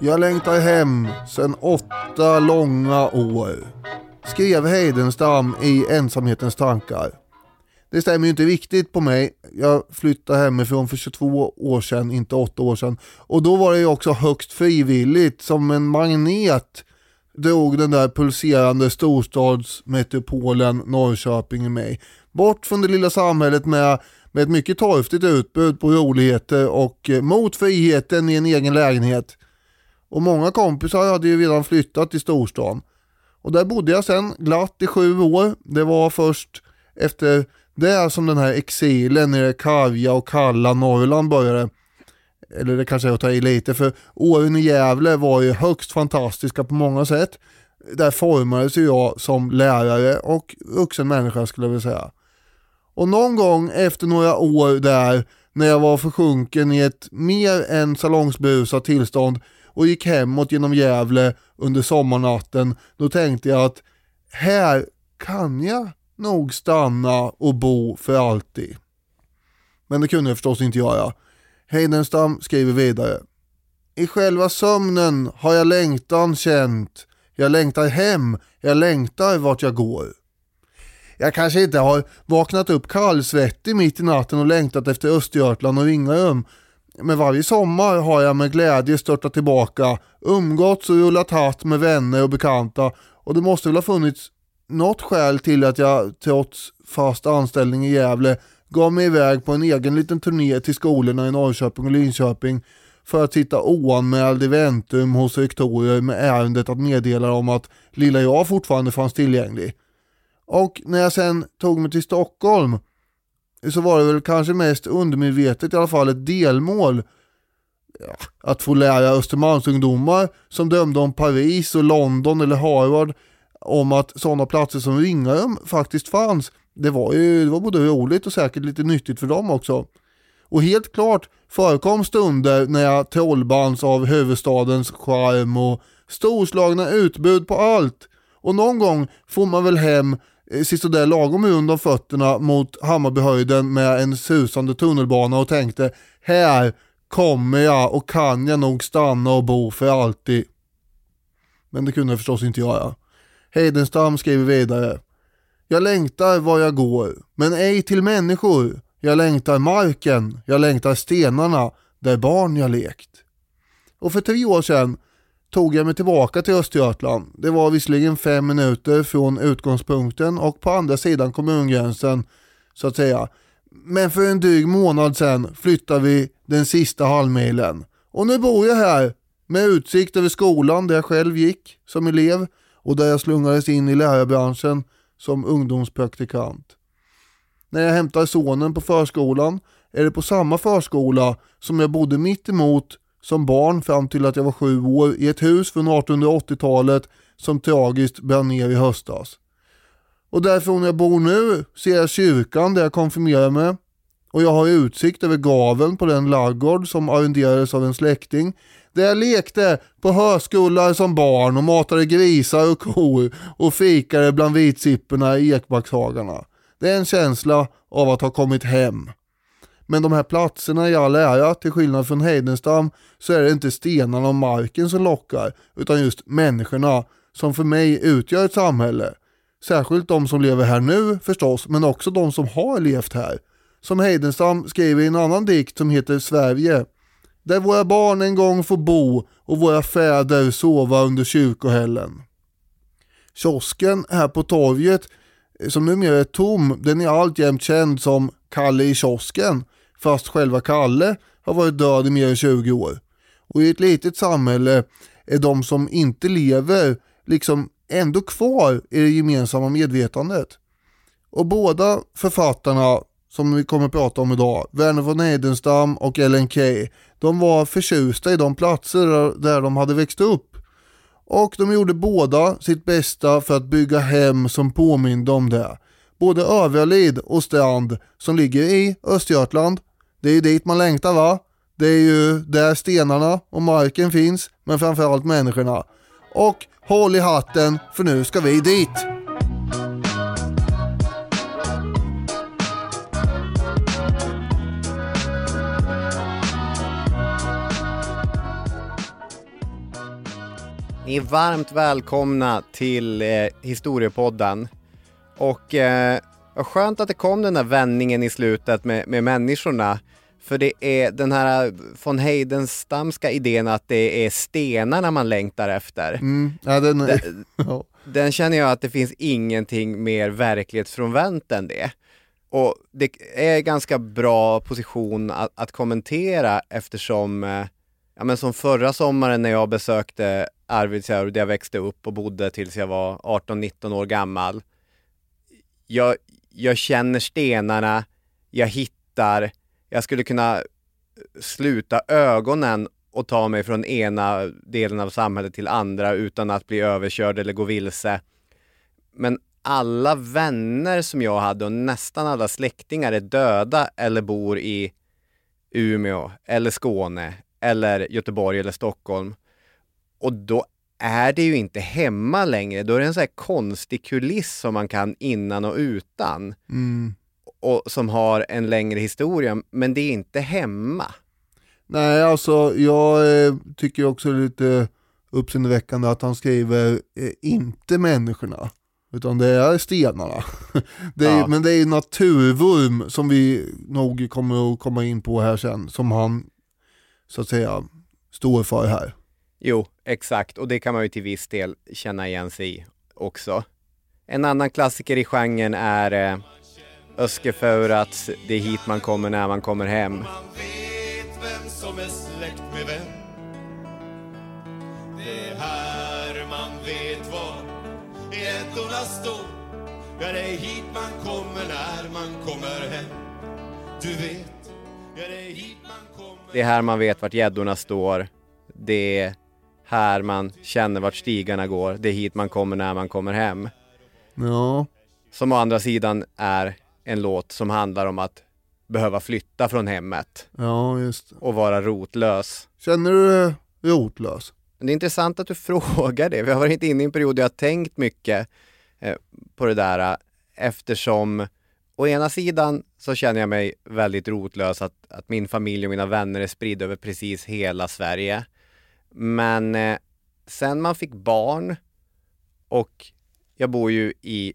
Jag längtar hem sen åtta långa år. Skrev Heidenstam i Ensamhetens tankar. Det stämmer ju inte riktigt på mig. Jag flyttade hemifrån för 22 år sedan, inte 8 år sedan. Och då var det ju också högst frivilligt, som en magnet drog den där pulserande storstadsmetropolen Norrköping i mig. Bort från det lilla samhället med, med ett mycket torftigt utbud på roligheter och eh, mot friheten i en egen lägenhet. Och många kompisar hade ju redan flyttat till storstan. Och där bodde jag sen glatt i sju år. Det var först efter det som den här exilen i det karga och kalla Norrland började. Eller det kanske är att ta i lite för åren i Gävle var ju högst fantastiska på många sätt. Där formades ju jag som lärare och vuxen människa skulle jag vilja säga. Och någon gång efter några år där när jag var försjunken i ett mer än salongsberusat tillstånd och gick hemåt genom Gävle under sommarnatten, då tänkte jag att här kan jag nog stanna och bo för alltid. Men det kunde jag förstås inte göra. Heidenstam skriver vidare. I själva sömnen har jag längtan känt. Jag längtar hem, jag längtar vart jag går. Jag kanske inte har vaknat upp kallsvettig mitt i natten och längtat efter Östergötland och Ringarum. Men varje sommar har jag med glädje störtat tillbaka, umgåtts och rullat hatt med vänner och bekanta och det måste väl ha funnits något skäl till att jag trots fast anställning i Gävle gav mig iväg på en egen liten turné till skolorna i Norrköping och Linköping för att sitta oanmäld i väntrum hos rektorer med ärendet att meddela om att lilla jag fortfarande fanns tillgänglig. Och när jag sen tog mig till Stockholm så var det väl kanske mest undermedvetet i alla fall ett delmål ja, att få lära Östermalmsungdomar som dömde om Paris och London eller Harvard om att sådana platser som Ringarum faktiskt fanns. Det var ju det var både roligt och säkert lite nyttigt för dem också. Och helt klart förekom stunder när jag trollbands av huvudstadens charm och storslagna utbud på allt. Och någon gång får man väl hem eh, där lagom rund om fötterna mot Hammarbyhöjden med en susande tunnelbana och tänkte här kommer jag och kan jag nog stanna och bo för alltid. Men det kunde jag förstås inte göra. Heidenstam skriver vidare. Jag längtar var jag går, men ej till människor. Jag längtar marken, jag längtar stenarna, där barn jag lekt. Och för tre år sedan tog jag mig tillbaka till Östergötland. Det var visserligen fem minuter från utgångspunkten och på andra sidan kommungränsen så att säga. Men för en dryg månad sedan flyttade vi den sista halvmilen. Och nu bor jag här med utsikt över skolan där jag själv gick som elev och där jag slungades in i lärarbranschen som ungdomspraktikant. När jag hämtar sonen på förskolan är det på samma förskola som jag bodde mitt emot som barn fram till att jag var sju år i ett hus från 1880-talet som tragiskt brann ner i höstas. Och därifrån jag bor nu ser jag kyrkan där jag konfirmerar mig och jag har utsikt över gaveln på den laggård som arrenderades av en släkting där jag lekte på höskullar som barn och matade grisar och kor och fikade bland vitsipporna i ekbackshagarna. Det är en känsla av att ha kommit hem. Men de här platserna i all ära, till skillnad från Heidenstam, så är det inte stenarna och marken som lockar, utan just människorna som för mig utgör ett samhälle. Särskilt de som lever här nu förstås, men också de som har levt här. Som Heidenstam skriver i en annan dikt som heter Sverige. Där våra barn en gång får bo och våra fäder sova under kyrkohällen. Kiosken här på torget, som numera är tom, den är alltjämt känd som Kalle i kiosken, fast själva Kalle har varit död i mer än 20 år. Och i ett litet samhälle är de som inte lever liksom ändå kvar i det gemensamma medvetandet. Och båda författarna som vi kommer att prata om idag, Verner von Heidenstam och Ellen Key, de var förtjusta i de platser där de hade växt upp. Och de gjorde båda sitt bästa för att bygga hem som påminde om det. Både Övralid och Strand som ligger i Östergötland. Det är ju dit man längtar va? Det är ju där stenarna och marken finns, men framförallt människorna. Och håll i hatten, för nu ska vi dit! Ni är varmt välkomna till eh, Historiepodden. Och eh, vad skönt att det kom den där vändningen i slutet med, med människorna. För det är den här von Heidenstamska idén att det är stenarna man längtar efter. Mm. Ja, den, Den, den känner jag att det finns ingenting mer verklighetsfrånvänt än det. Och det är ganska bra position att, att kommentera eftersom, eh, ja men som förra sommaren när jag besökte Arvidsjaur där jag växte upp och bodde tills jag var 18-19 år gammal. Jag, jag känner stenarna, jag hittar, jag skulle kunna sluta ögonen och ta mig från ena delen av samhället till andra utan att bli överkörd eller gå vilse. Men alla vänner som jag hade och nästan alla släktingar är döda eller bor i Umeå eller Skåne eller Göteborg eller Stockholm. Och då är det ju inte hemma längre. Då är det en sån här konstig kuliss som man kan innan och utan Mm och som har en längre historia, men det är inte hemma. Nej, alltså jag eh, tycker också det är lite uppseendeväckande att han skriver eh, inte människorna, utan det är stenarna. det är, Ja. Men det är naturvurm som vi nog kommer att komma in på här sen, som han så att säga står för här. Jo, exakt, och det kan man ju till viss del känna igen sig i också. En annan klassiker i genren är eh, Öskefaurats Det är hit man kommer när man kommer hem. Man vet vem som är släkt med vem Det är här man vet var gäddorna står Ja, det är hit man kommer när man kommer hem Du vet, ja det är hit man kommer Det är här man vet vart gäddorna står. Det är här man känner vart stigarna går. Det är hit man kommer när man kommer hem. Ja, Som å andra sidan är en låt som handlar om att behöva flytta från hemmet ja just det. och vara rotlös. Känner du dig rotlös? Det är intressant att du frågar det. Vi har varit inne i en period där jag har tänkt mycket eh, på det där eh, eftersom å ena sidan så känner jag mig väldigt rotlös att, att min familj och mina vänner är spridda över precis hela Sverige. Men eh, sen man fick barn och jag bor ju i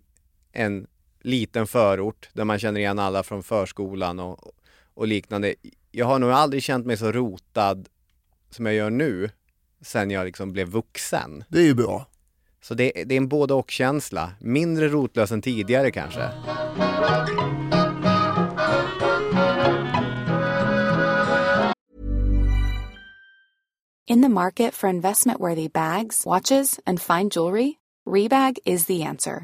en liten förort där man känner igen alla från förskolan och, och liknande. Jag har nog aldrig känt mig så rotad som jag gör nu sen jag liksom blev vuxen. Det är ju bra. Så det, det är en både och-känsla. Mindre rotlös än tidigare kanske. In the market for investment worthy bags, watches, and fine jewelry, Rebag is the answer.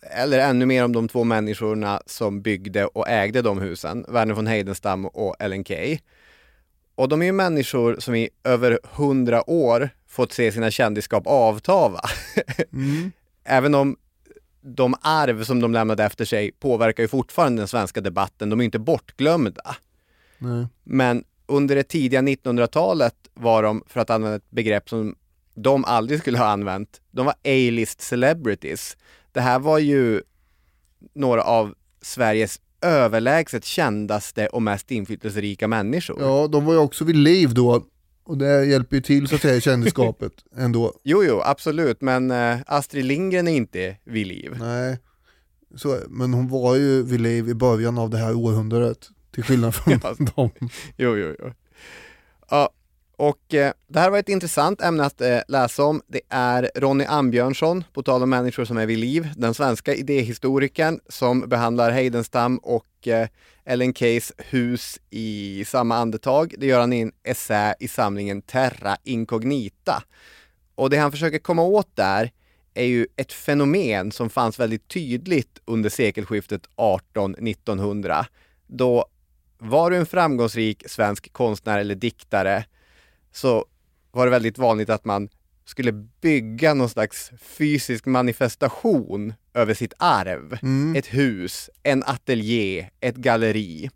Eller ännu mer om de två människorna som byggde och ägde de husen, Verner von Heidenstam och Ellen Key. Och de är ju människor som i över hundra år fått se sina kändisskap avtava. Även om de arv som de lämnade efter sig påverkar ju fortfarande den svenska debatten, de är inte bortglömda. Nej. Men under det tidiga 1900-talet var de, för att använda ett begrepp som de aldrig skulle ha använt, de var A-list celebrities. Det här var ju några av Sveriges överlägset kändaste och mest inflytelserika människor. Ja, de var ju också vid liv då. Och det hjälper ju till så att säga i kändisskapet ändå. Jo, jo, absolut, men eh, Astrid Lindgren är inte vid liv. Nej, så, men hon var ju vid liv i början av det här århundradet. Till skillnad från Ja. dem. Jo, jo, jo. Ja, och eh, det här var ett intressant ämne att eh, läsa om. Det är Ronny Ambjörnsson, på tal om människor som är vid liv, den svenska idéhistorikern som behandlar Heidenstam och eh, Ellen Keys hus i samma andetag. Det gör han i en essä i samlingen Terra Incognita. Och det han försöker komma åt där är ju ett fenomen som fanns väldigt tydligt under sekelskiftet 18-1900. Då var du en framgångsrik svensk konstnär eller diktare så var det väldigt vanligt att man skulle bygga någon slags fysisk manifestation över sitt arv. Ett hus, en ateljé, ett galleri.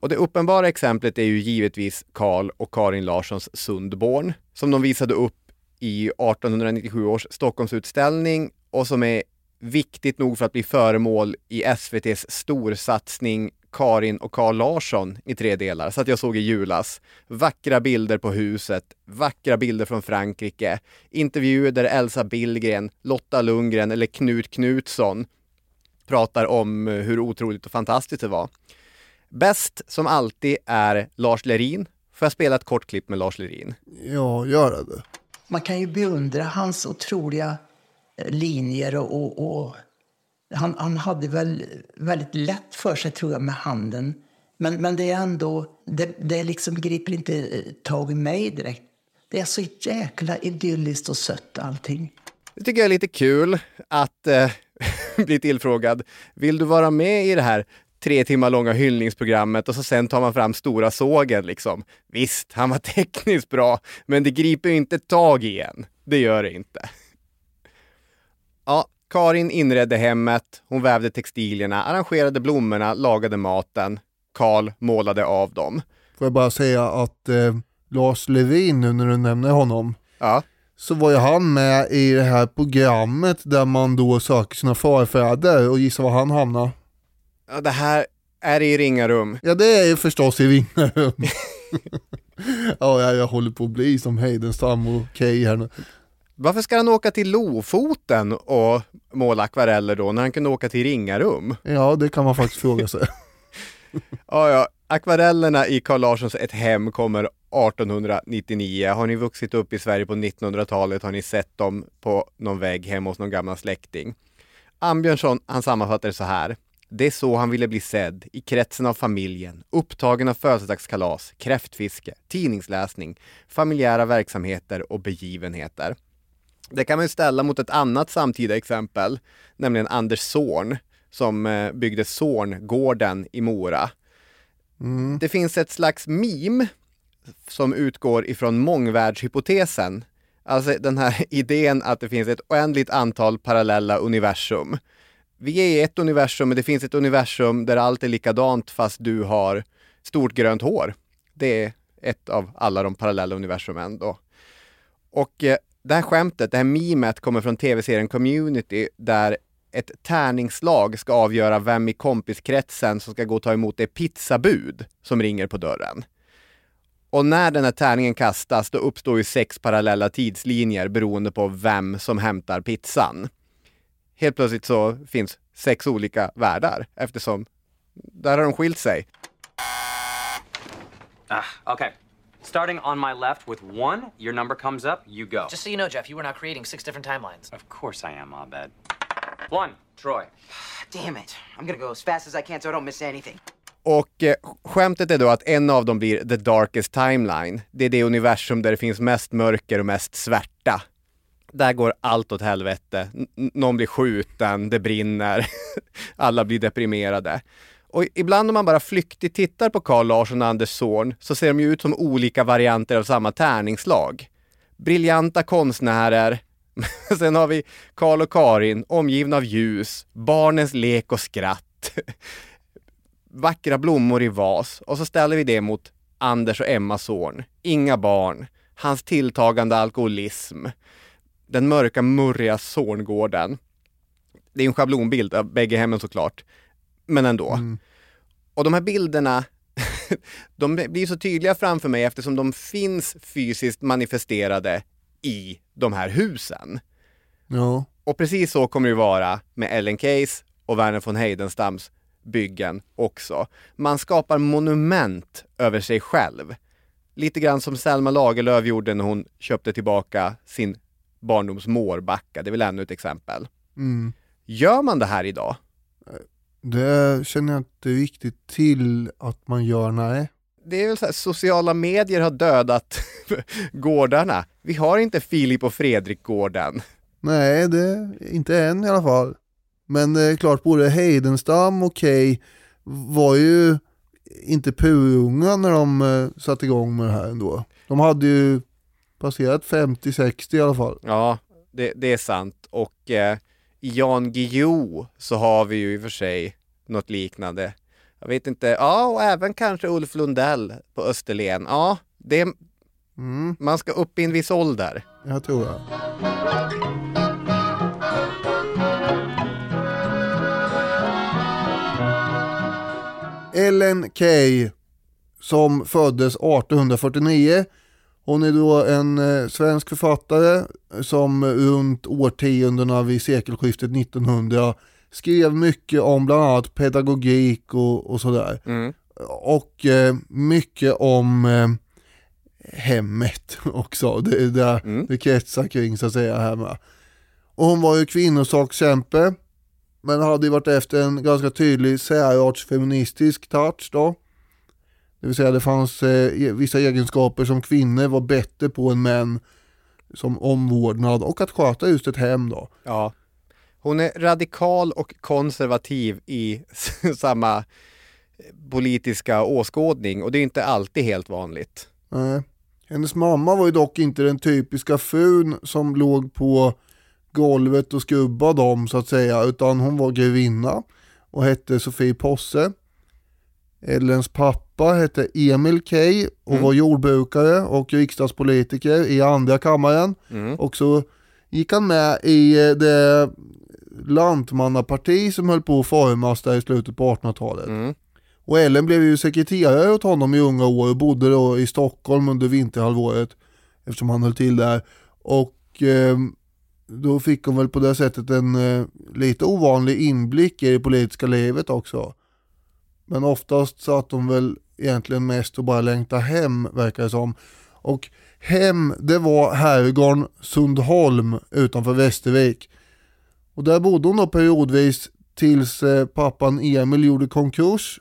Och det uppenbara exemplet är ju givetvis Karl och Karin Larssons Sundborn som de visade upp i 1897 års Stockholmsutställning och som är viktigt nog för att bli föremål i SVTs storsatsning Karin och Karl Larsson i tre delar, så att jag såg i julas. Vackra bilder på huset, vackra bilder från Frankrike, intervjuer där Elsa Billgren, Lotta Lundgren eller Knut Knutsson pratar om eh, hur otroligt och fantastiskt det var. Bäst som alltid är Lars Lerin. Får jag spela ett kort klipp med Lars Lerin? Ja, göra det. Man kan ju beundra hans otroliga eh, linjer och, och, och han, han hade väl väldigt lätt för sig tror jag med handen. Men, men det är ändå, det, det liksom griper inte eh, tag i mig direkt. Det är så jäkla idylliskt och sött allting. Det tycker jag är lite kul att eh, bli tillfrågad. Vill du vara med i det här tre timmar långa hyllningsprogrammet och så sen tar man fram stora sågen liksom. Visst, han var tekniskt bra, men det griper ju inte tag i en. Det gör det inte. Ja, Karin inredde hemmet, hon vävde textilierna, arrangerade blommorna, lagade maten. Karl målade av dem. Får jag bara säga att eh, Lars Levin, nu när du nämner honom, Ja, så var ju han med i det här programmet där man då söker sina förfäder och gissa var han hamnar. ja det här är i Ringarum. Ja det är ju förstås i Ringarum. ja, jag, jag håller på att bli som Heidenstam och Kay här nu. Varför ska han åka till Lofoten och måla akvareller då, när han kunde åka till Ringarum? Ja, det kan man faktiskt fråga sig. Ja, ja. Akvarellerna i Carl Larssons Ett hem kommer 1899. Har ni vuxit upp i Sverige på 1900-talet har ni sett dem på någon vägg hemma hos någon gammal släkting. Ambjörnsson, han sammanfattar det så här. Det är så han ville bli sedd, i kretsen av familjen, upptagen av födelsedagskalas, kräftfiske, tidningsläsning, familjära verksamheter och begivenheter. Det kan man ju ställa mot ett annat samtida exempel, nämligen Anders Zorn, som eh, byggde Zorngården i Mora. Det finns ett slags meme som utgår ifrån mångvärldshypotesen. Alltså den här idén att det finns ett oändligt antal parallella universum. Vi är i ett universum, men det finns ett universum där allt är likadant fast du har stort grönt hår. Det är ett av alla de parallella universumen då. Och eh, det här skämtet, det här memet kommer från tv-serien Community där ett tärningslag ska avgöra vem i kompiskretsen som ska gå och ta emot det pizzabud som ringer på dörren. Och när den här tärningen kastas, då uppstår ju sex parallella tidslinjer beroende på vem som hämtar pizzan. Helt plötsligt så finns sex olika världar eftersom där har de skilt sig. Ah, okay. Starting on my left with one, your number comes up, you go. Just so you know, Jeff, you are now creating six different timelines. Of course I am, Abed. One, Troy. Damn it. I'm gonna go as fast as I can so I don't miss anything. Och eh, skämtet är då att en av dem blir the darkest timeline. Det är det universum där det finns mest mörker och mest svärta. Där går allt åt helvete. N- någon blir skjuten, det brinner, alla blir deprimerade. Och ibland om man bara flyktigt tittar på Carl Larsson och Anders Zorn så ser de ju ut som olika varianter av samma tärningslag. Briljanta konstnärer. Sen har vi Carl och Karin omgivna av ljus, barnens lek och skratt. vackra blommor i vas och så ställer vi det mot Anders och Emma Zorn. Inga barn, hans tilltagande alkoholism, den mörka murriga Zorngården. Det är en schablonbild av bägge hemmen såklart, men ändå. Och de här bilderna, de blir så tydliga framför mig eftersom de finns fysiskt manifesterade i de här husen. Ja. Och precis så kommer det vara med Ellen Case och Verner von Heidenstams byggen också. Man skapar monument över sig själv. Lite grann som Selma Lagerlöf gjorde när hon köpte tillbaka sin barndoms Mårbacka. Det är väl ännu ett exempel. Mm. Gör man det här idag? Det känner jag inte riktigt till att man gör, nej. Det är väl så här, sociala medier har dödat gårdarna. Vi har inte Filip och Fredrik-gården. Nej, det inte än i alla fall. Men det är klart, både Heidenstam och Kay var ju inte purunga när de eh, satte igång med det här ändå. De hade ju passerat 50-60 i alla fall. Ja, det, det är sant. Och eh, i Jan Guillou så har vi ju i och för sig något liknande. Jag vet inte, ja och även kanske Ulf Lundell på Österlen. Ja, det, Mm, man ska upp i en viss ålder. jag tror det. Ellen Key som föddes 1849. Hon är då en eh, svensk författare som runt årtiondena vid sekelskiftet 1900 skrev mycket om bland annat pedagogik och, och sådär. Mm. Och eh, mycket om eh, hemmet också. Det, det, Mm. det kretsar kring så att säga hemma. Och hon var ju kvinnosakskämpe men hade ju varit efter en ganska tydlig särartsfeministisk touch då. Det vill säga det fanns eh, vissa egenskaper som kvinnor var bättre på än män som omvårdnad och att sköta just ett hem då. Ja. Hon är radikal och konservativ i samma politiska åskådning och det är inte alltid helt vanligt. Nej. Hennes mamma var ju dock inte den typiska frun som låg på golvet och skubbade dem så att säga, utan hon var grevinna och hette Sofie Posse. Ellens pappa hette Emil Key och Mm. var jordbrukare och riksdagspolitiker i andra kammaren. Mm. Och så gick han med i eh, det lantmannaparti som höll på att formas där i slutet på 1800-talet. Mm. Och Ellen blev ju sekreterare åt honom i unga år och bodde då i Stockholm under vinterhalvåret eftersom han höll till där. Och eh, då fick hon väl på det sättet en eh, lite ovanlig inblick i det politiska livet också. Men oftast satt hon väl egentligen mest och bara längtade hem verkar det som. Och hem, det var herrgården Sundholm utanför Västervik. Och där bodde hon då periodvis tills eh, pappan Emil gjorde konkurs.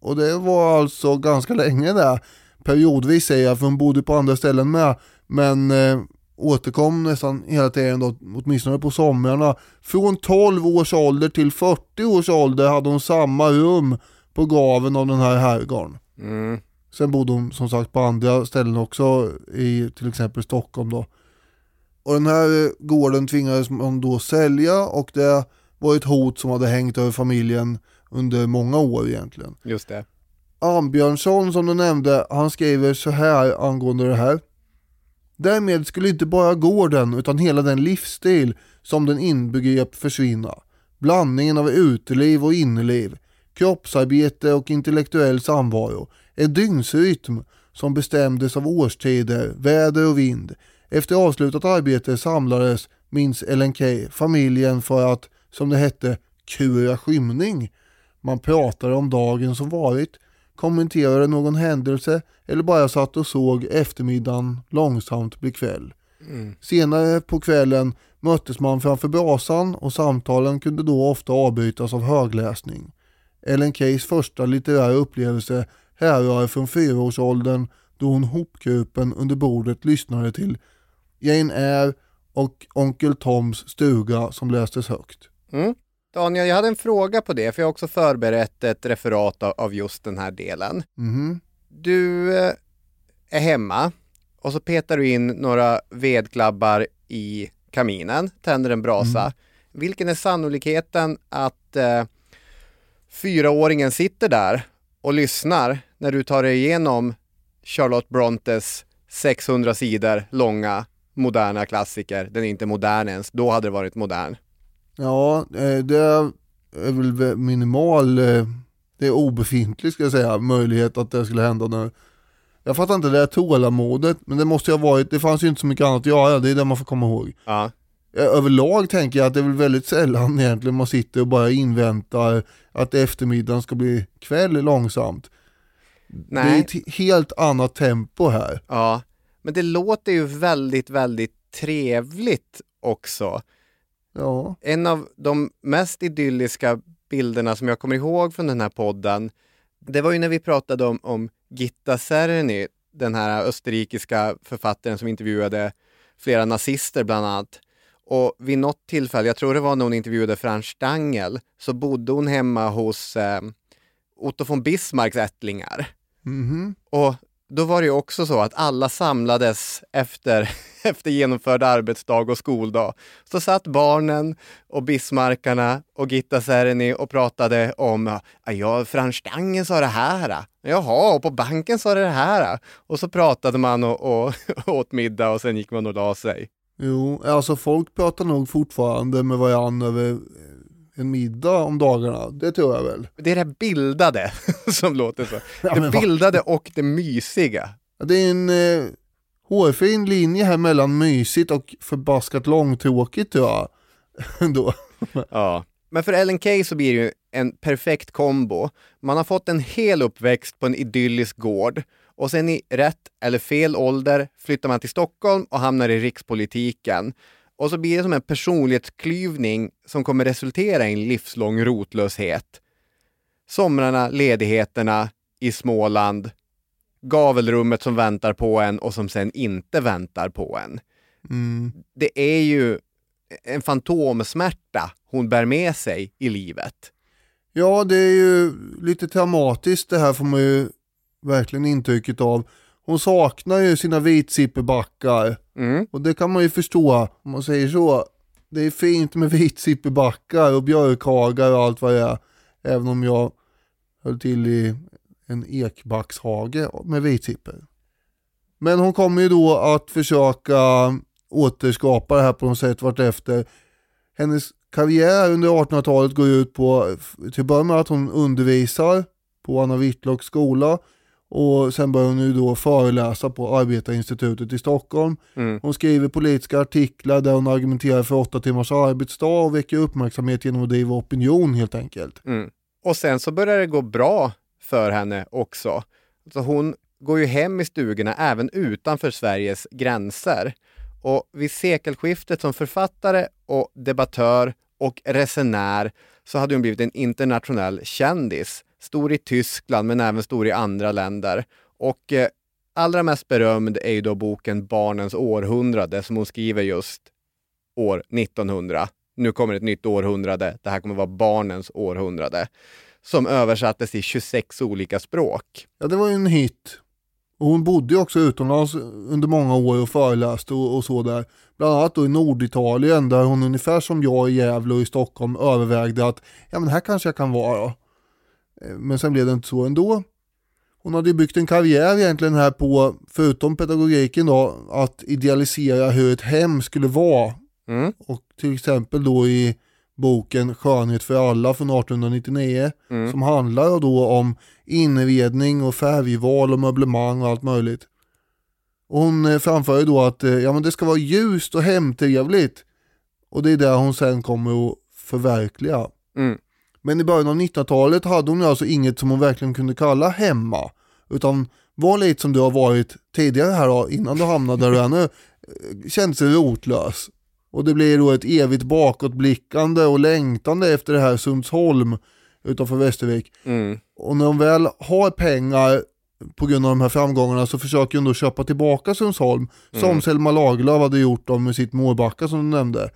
Och det var alltså ganska länge där. Periodvis säger jag, för hon bodde på andra ställen med. Men eh, återkom nästan hela tiden då, åtminstone på somrarna. Från 12 års ålder till 40 års ålder hade hon samma rum på gaven av den här herrgården. Mm. Sen bodde hon som sagt på andra ställen också i till exempel Stockholm då. Och den här gården tvingades man då sälja och det var ett hot som hade hängt över familjen under många år egentligen. Just det. Ambjörnsson som du nämnde, han skriver så här angående det här. Därmed skulle inte bara gården utan hela den livsstil som den inbegrep försvinna. Blandningen av uteliv och inneliv, kroppsarbete och intellektuell samvaro. En dygnsrytm som bestämdes av årstider, väder och vind. Efter avslutat arbete samlades, minns Ellen Key, familjen för att, som det hette, kura skymning. Man pratade om dagen som varit, kommenterade någon händelse eller bara satt och såg eftermiddagen långsamt bli kväll. Senare på kvällen möttes man framför brasan och samtalen kunde då ofta avbrytas av högläsning. Ellen Keys första litterära upplevelse härrör från fyraårsåldern då hon hopkrupen under bordet lyssnade till Jane Eyre och Onkel Toms stuga som lästes högt. Mm. Daniel, jag hade en fråga på det, för jag har också förberett ett referat av, just den här delen. Mhm. Du eh, är hemma och så petar du in några vedklabbar i kaminen, tänder en brasa. Vilken är sannolikheten att eh, fyraåringen sitter där och lyssnar när du tar dig igenom Charlotte Brontes 600 sidor långa moderna klassiker. Den är inte modern ens, då hade det varit modern. Ja, eh, det är väl vä- minimal eh, det är obefintlig ska jag säga, möjlighet att det skulle hända nu. Jag fattar inte det här tålamodet, men det måste ju ha varit, det fanns ju inte så mycket annat att göra, det är det man får komma ihåg. Ja. Eh, Överlag tänker jag att det är väl väldigt sällan egentligen man sitter och bara inväntar att eftermiddagen ska bli kväll långsamt. Det är Nej. ett helt annat tempo här. Ja, men det låter ju väldigt, väldigt trevligt också. Ja, En av de mest idylliska bilderna som jag kommer ihåg från den här podden, det var ju när vi pratade om, om Gitta Sereny, den här österrikiska författaren som intervjuade flera nazister bland annat. Och vid något tillfälle, jag tror det var när hon intervjuade Frans Stangl, så bodde hon hemma hos eh, Otto von Bismarcks ättlingar. mhm. Och då var det ju också så att alla samlades efter, efter genomförd arbetsdag och skoldag. Så satt barnen och Bismarckarna och Gitta Sereny och pratade om ja, Frans Stangen sa det här. Jaha, och på banken sa det här. Och så pratade man och, och åt middag och sen gick man och la sig. Jo, alltså folk pratar nog fortfarande med varandra över en middag om dagarna, det tror jag väl. Det är det bildade som låter så. Ja, Det bildade och det mysiga. Det är en eh, hårfin linje här mellan mysigt och förbaskat långtråkigt tror jag. Ändå. Ja. Men för Ellen Key så blir det ju en perfekt kombo. Man har fått en hel uppväxt på en idyllisk gård och sen i rätt eller fel ålder flyttar man till Stockholm och hamnar i rikspolitiken. Och så blir det som en personlighetsklyvning som kommer resultera i en livslång rotlöshet. Somrarna, ledigheterna i Småland, gavelrummet som väntar på en och som sen inte väntar på en. Mm. Det är ju en fantomsmärta hon bär med sig i livet. Ja, det är ju lite traumatiskt det här får man ju verkligen intrycket av. Hon saknar ju sina vitsippebackar Mm. och det kan man ju förstå om man säger så. Det är fint med vitsippebackar och björkhagar och allt vad det är. Även om jag höll till i en ekbackshage med vitsipper. Men hon kommer ju då att försöka återskapa det här på något sätt vartefter. Hennes karriär under 1800-talet går ut på, till att börja med att hon undervisar på Anna Whitlocks skola och sen börjar hon ju då föreläsa på Arbetarinstitutet i Stockholm. Mm. Hon skriver politiska artiklar där hon argumenterar för åtta timmars arbetsdag och väcker uppmärksamhet genom att driva opinion helt enkelt. Mm. Och sen så börjar det gå bra för henne också. Så hon går ju hem i stugorna även utanför Sveriges gränser. Och vid sekelskiftet som författare och debattör och resenär så hade hon blivit en internationell kändis. Stor i Tyskland men även stor i andra länder. Och eh, allra mest berömd är ju då boken Barnens århundrade som hon skriver just år 1900. Nu kommer ett nytt århundrade. Det här kommer vara barnens århundrade. Som översattes i 26 olika språk. Ja det var ju en hit. Och hon bodde ju också utomlands under många år och föreläste och, och så där. Bland annat då i Norditalien där hon ungefär som jag i Gävle och i Stockholm övervägde att ja men här kanske jag kan vara då. Men sen blev det inte så ändå. Hon hade byggt en karriär egentligen här på, förutom pedagogiken då, att idealisera hur ett hem skulle vara. Mm. Och till exempel då i boken Skönhet för alla från 1899 Mm. som handlar då om inredning och färgval och möblemang och allt möjligt. Och hon eh, framför ju då att eh, ja, men det ska vara ljust och hemtrevligt. Och det är det hon sen kommer att förverkliga. Mm. Men i början av 1900-talet hade hon alltså inget som hon verkligen kunde kalla hemma. Utan var lite som du har varit tidigare här då, innan du hamnade där du är nu. eh, Kände sig rotlös. Och det blir då ett evigt bakåtblickande och längtande efter det här Sundsholm utanför Västervik. Mm. Och när hon väl har pengar på grund av de här framgångarna så försöker hon då köpa tillbaka Sundsholm. Som Selma Lagerlöf hade gjort då med sitt Mårbacka som du nämnde.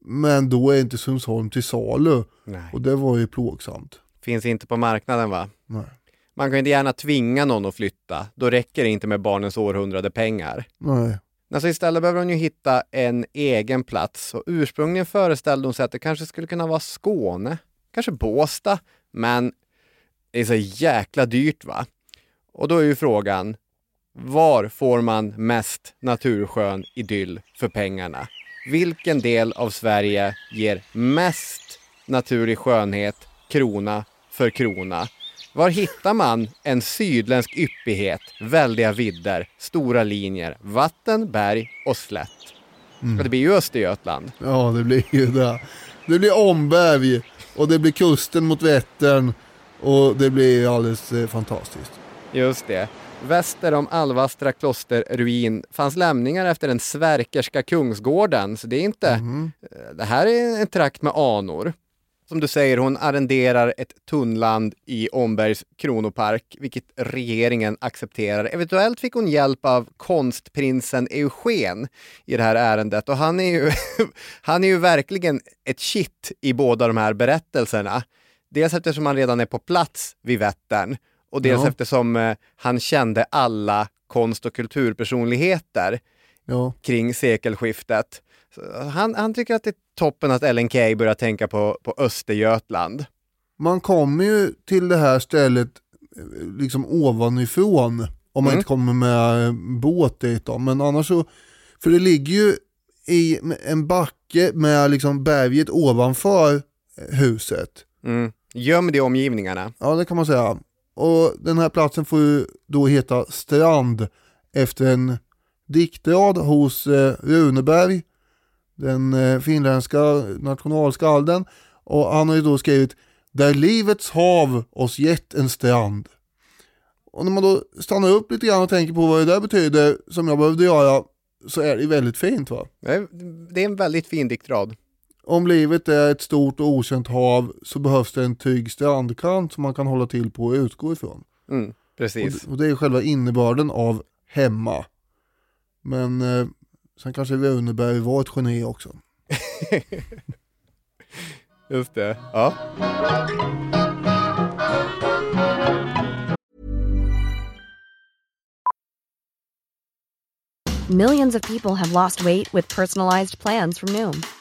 Men då är inte Sundsholm till salu. Nej. Och det var ju plågsamt. Finns inte på marknaden va? Nej. Man kan inte gärna tvinga någon att flytta. Då räcker det inte med barnens århundrade pengar. Nej. Alltså istället behöver hon ju hitta en egen plats och ursprungligen föreställde hon sig att det kanske skulle kunna vara Skåne, kanske Båstad, men det är så jäkla dyrt va? Och då är ju frågan, var får man mest naturskön idyll för pengarna? Vilken del av Sverige ger mest naturlig skönhet krona för krona? Var hittar man en sydländsk yppighet, väldiga vidder, stora linjer, vatten, berg och slätt? Och det blir ju Östergötland. Ja, det blir ju det. Det blir omberg och det blir kusten mot Vättern och det blir alldeles eh, fantastiskt. Just det. Väster om Alvastra klosterruin fanns lämningar efter den Sverkerska kungsgården, så det är inte... eh, Det här är en trakt med anor. Som du säger, hon arrenderar ett tunnland i Ombergs kronopark, vilket regeringen accepterar. Eventuellt fick hon hjälp av konstprinsen Eugen i det här ärendet och han är ju, han är ju verkligen ett kitt i båda de här berättelserna. Dels eftersom han redan är på plats vid Vättern och dels Ja. eftersom eh, han kände alla konst och kulturpersonligheter Ja, kring sekelskiftet. Så han, han tycker att det är toppen att Ellen Key börjar tänka på, på Östergötland. man kommer ju till det här stället eh, liksom ovanifrån om man Mm. inte kommer med eh, båt dit då. Men annars så, för det ligger ju i en backe med liksom berget ovanför huset. Mm. Gömd i omgivningarna. Ja, det kan man säga. Och den här platsen får ju då heta Strand efter en diktrad hos eh, Runeberg, den eh, finländska nationalskalden. Och han har ju då skrivit Där livets hav oss gett en strand. Och när man då stannar upp lite grann och tänker på vad det där betyder, som jag behövde göra, så är det väldigt fint va. Det är, det är en väldigt fin diktrad. Om livet är ett stort och okänt hav så behövs det en trygg strandkant som man kan hålla till på och utgå ifrån. Mm, Och, precis. och det är själva innebörden av hemma. Men eh, sen kanske Runeberg var ett geni också. Just det. Ja. Millions of people have lost weight with personalized plans from Noom,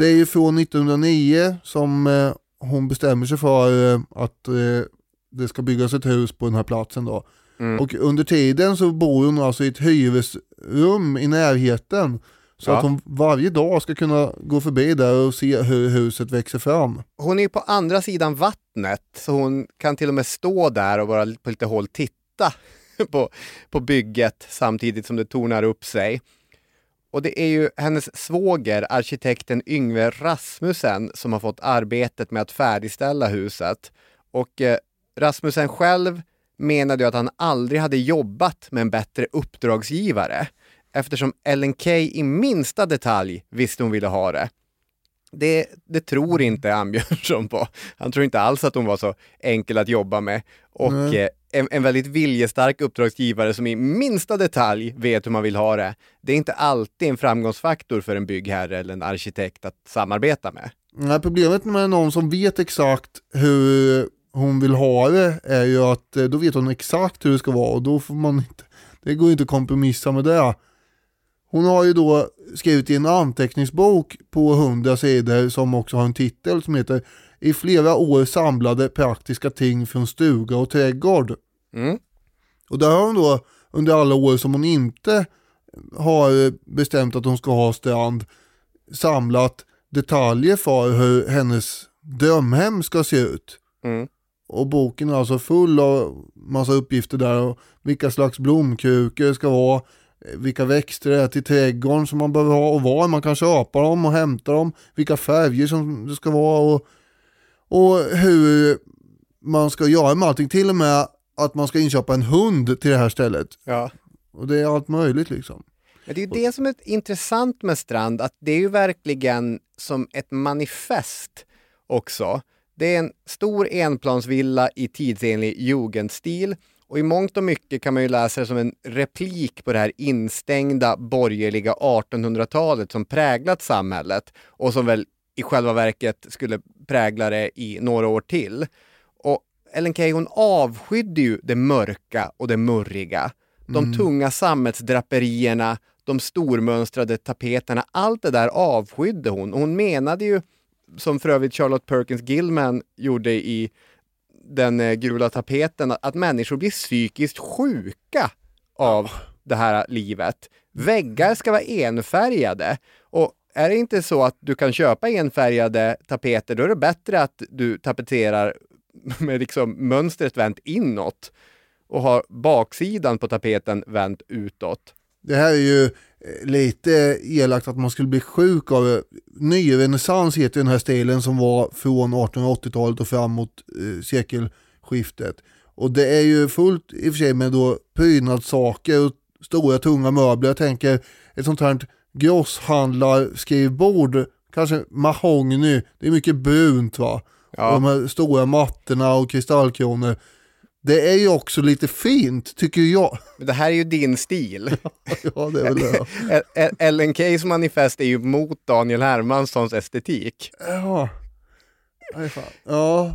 Det är ju från 1909 som eh, hon bestämmer sig för eh, att eh, det ska byggas ett hus på den här platsen då. Mm. Och under tiden så bor hon alltså i ett hyresrum i närheten. Så Ja. att hon varje dag ska kunna gå förbi där och se hur huset växer fram. Hon är ju på andra sidan vattnet, så hon kan till och med stå där och bara på lite håll titta på, på bygget samtidigt som det tornar upp sig. Och det är ju hennes svåger, arkitekten Yngve Rasmussen, som har fått arbetet med att färdigställa huset. Och eh, Rasmussen själv menade ju att han aldrig hade jobbat med en bättre uppdragsgivare eftersom Ellen Key i minsta detalj visste hon ville ha det. Det, det tror inte Ann Björnsson på. Han tror inte alls att hon var så enkel att jobba med. Och Nej en, en väldigt viljestark uppdragsgivare som i minsta detalj vet hur man vill ha det. Det är inte alltid en framgångsfaktor för en byggherre eller en arkitekt att samarbeta med. Nej, problemet med någon som vet exakt hur hon vill ha det är ju att eh, då vet hon exakt hur det ska vara och då får man inte, det går inte att kompromissa med det. Hon har ju då skrivit i en anteckningsbok på 100 sidor som också har en titel som heter i flera år samlade praktiska ting från stuga och trädgård. Mm. Och där har hon då under alla år som hon inte har bestämt att hon ska ha strand samlat detaljer för hur hennes drömhem ska se ut. Mm. Och boken är alltså full av massa uppgifter där och vilka slags blomkrukor det ska vara, eh, vilka växter det är till trädgården som man behöver ha och var man kan köpa dem och hämta dem, vilka färger som det ska vara och, och hur man ska göra med allting. Till och med att man ska inköpa en hund till det här stället. Ja. Och det är allt möjligt liksom. Men det är ju det som är intressant med Strand, att det är ju verkligen som ett manifest också. Det är en stor enplansvilla i tidsenlig jugendstil och i mångt och mycket kan man ju läsa det som en replik på det här instängda borgerliga 1800-talet som präglat samhället och som väl i själva verket skulle prägla det i några år till. Och Ellen Key hon avskydde ju det mörka och det murriga. De Mm. tunga sammetsdraperierna, de stormönstrade tapeterna, allt det där avskydde hon. Och hon menade ju, som för övrigt Charlotte Perkins Gilman gjorde i den eh, gula tapeten, att människor blir psykiskt sjuka av det här livet. Väggar ska vara enfärgade. Är det inte så att du kan köpa enfärgade tapeter, då är det bättre att du tapeterar med liksom mönstret vänt inåt och har baksidan på tapeten vänt utåt. Det här är ju eh, lite elakt att man skulle bli sjuk av. Eh, nyrenässans heter den här stilen som var från 1880-talet och framåt eh, sekelskiftet. Och det är ju fullt i och för sig med då prydnadssaker och stora tunga möbler. Jag tänker ett sånt här grosshandlarskrivbord, kanske mahogny, det är mycket brunt va? Ja. Och de här stora mattorna och kristallkronor. Det är ju också lite fint tycker jag. Men det här är ju din stil. ja, det är väl det. Ellen Keys manifest är ju mot Daniel Hermanssons estetik. Ja. Nej, fan. Ja.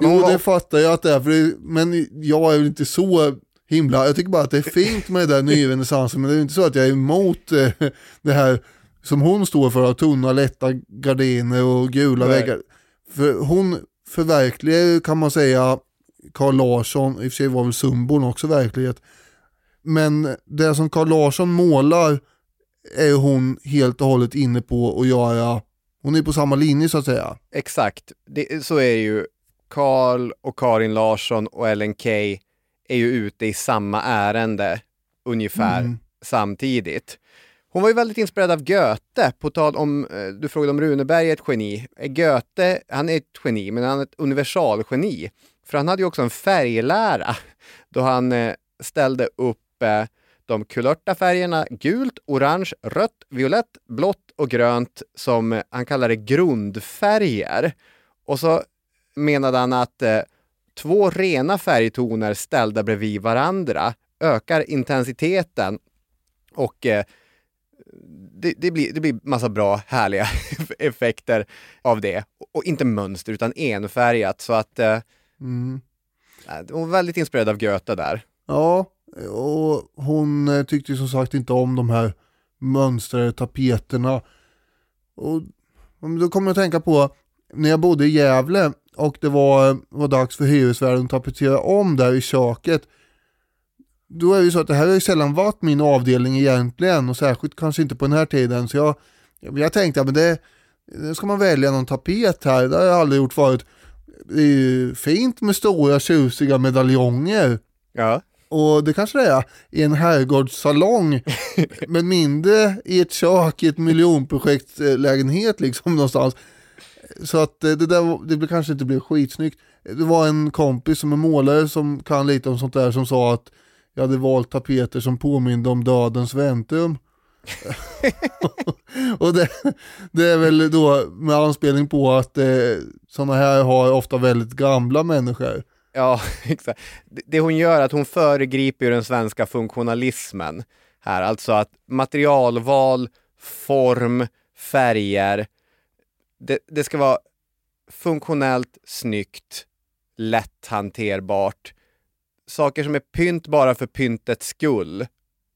Jo, det fattar jag att det är, för det, men jag är väl inte så himla, jag tycker bara att det är fint med det där nyrenässansen, men det är inte så att jag är emot eh, det här som hon står för, tunna lätta gardiner och gula Nej. väggar. För hon förverkligar ju, kan man säga, Carl Larsson, i och för sig var väl sumbon också verklighet, men det som Carl Larsson målar är hon helt och hållet inne på att göra, hon är på samma linje så att säga. Exakt, det, så är det ju. Carl och Karin Larsson och Ellen Key är ju ute i samma ärende ungefär Mm. samtidigt. Hon var ju väldigt inspirerad av Goethe, på tal om, eh, du frågade om Runeberg är ett geni. Eh, Goethe, han är ett geni, men han är ett universalgeni. För han hade ju också en färglära, då han eh, ställde upp de kulörta färgerna gult, orange, rött, violett, blått och grönt som han kallade grundfärger. Och så menade han att två rena färgtoner ställda bredvid varandra ökar intensiteten och eh, det, det, blir, det blir massa bra härliga effekter av det. Och, inte mönster utan enfärgat så att eh, Mm. hon var väldigt inspirerad av Goethe där. Ja, och hon eh, tyckte som sagt inte om de här mönstrade tapeterna. Och då kommer jag att tänka på när jag bodde i Gävle och det var, var dags för hyresvärden att tapetsera om där i köket. Då är det ju så att det här har ju sällan varit min avdelning egentligen och särskilt kanske inte på den här tiden. Så jag, jag tänkte att det, nu ska man välja någon tapet här, det har jag aldrig gjort förut. Det är ju fint med stora tjusiga medaljonger. Ja. Och det kanske det är i en herrgårdssalong, men mindre i ett kök i ett miljonprojektlägenhet liksom någonstans. Så att eh, det där var- det kanske inte blev skitsnyggt. Det var en kompis som är målare som kan lite om sånt där som sa att jag hade valt tapeter som påminde om dödens väntrum. och det, det är väl då med anspelning på att eh, sådana här har ofta väldigt gamla människor. Ja, exakt. Det- Det hon gör är att hon föregriper ju den svenska funktionalismen här, alltså att materialval, form, färger, det, det ska vara funktionellt, snyggt, lätt hanterbart. Saker som är pynt bara för pyntets skull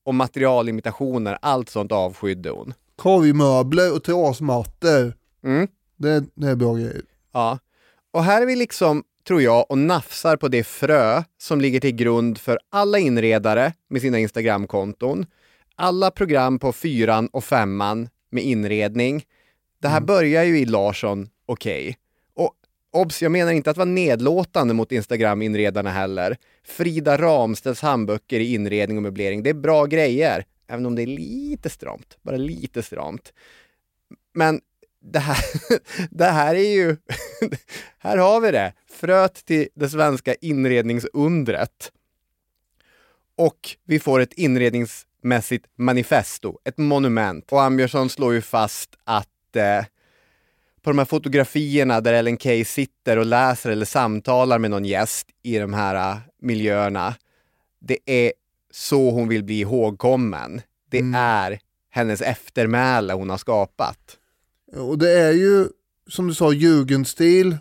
och materialimitationer, allt sånt avskydde hon. Korgmöbler och trasmattor. Mm. Det, det är bra grejer. Ja. Och här är vi liksom, tror jag, och nafsar på det frö som ligger till grund för alla inredare med sina Instagramkonton. Alla program på fyran och femman med inredning. Det här börjar ju i Larsson Okej. Och obs, jag menar inte att vara nedlåtande mot Instagram-inredarna heller. Frida Ramstedts handböcker i inredning och möblering, det är bra grejer. Även om det är lite stramt, bara lite stramt. Men det här, det här är ju... här har vi det! Fröet till det svenska inredningsundret. Och vi får ett inredningsmässigt manifesto, ett monument. Och Ambjörnsson slår ju fast att eh, på de här fotografierna där Ellen Key sitter och läser eller samtalar med någon gäst i de här uh, miljöerna, det är så hon vill bli ihågkommen. Det är hennes eftermäle hon har skapat. Och det är ju som du sa jugendstil,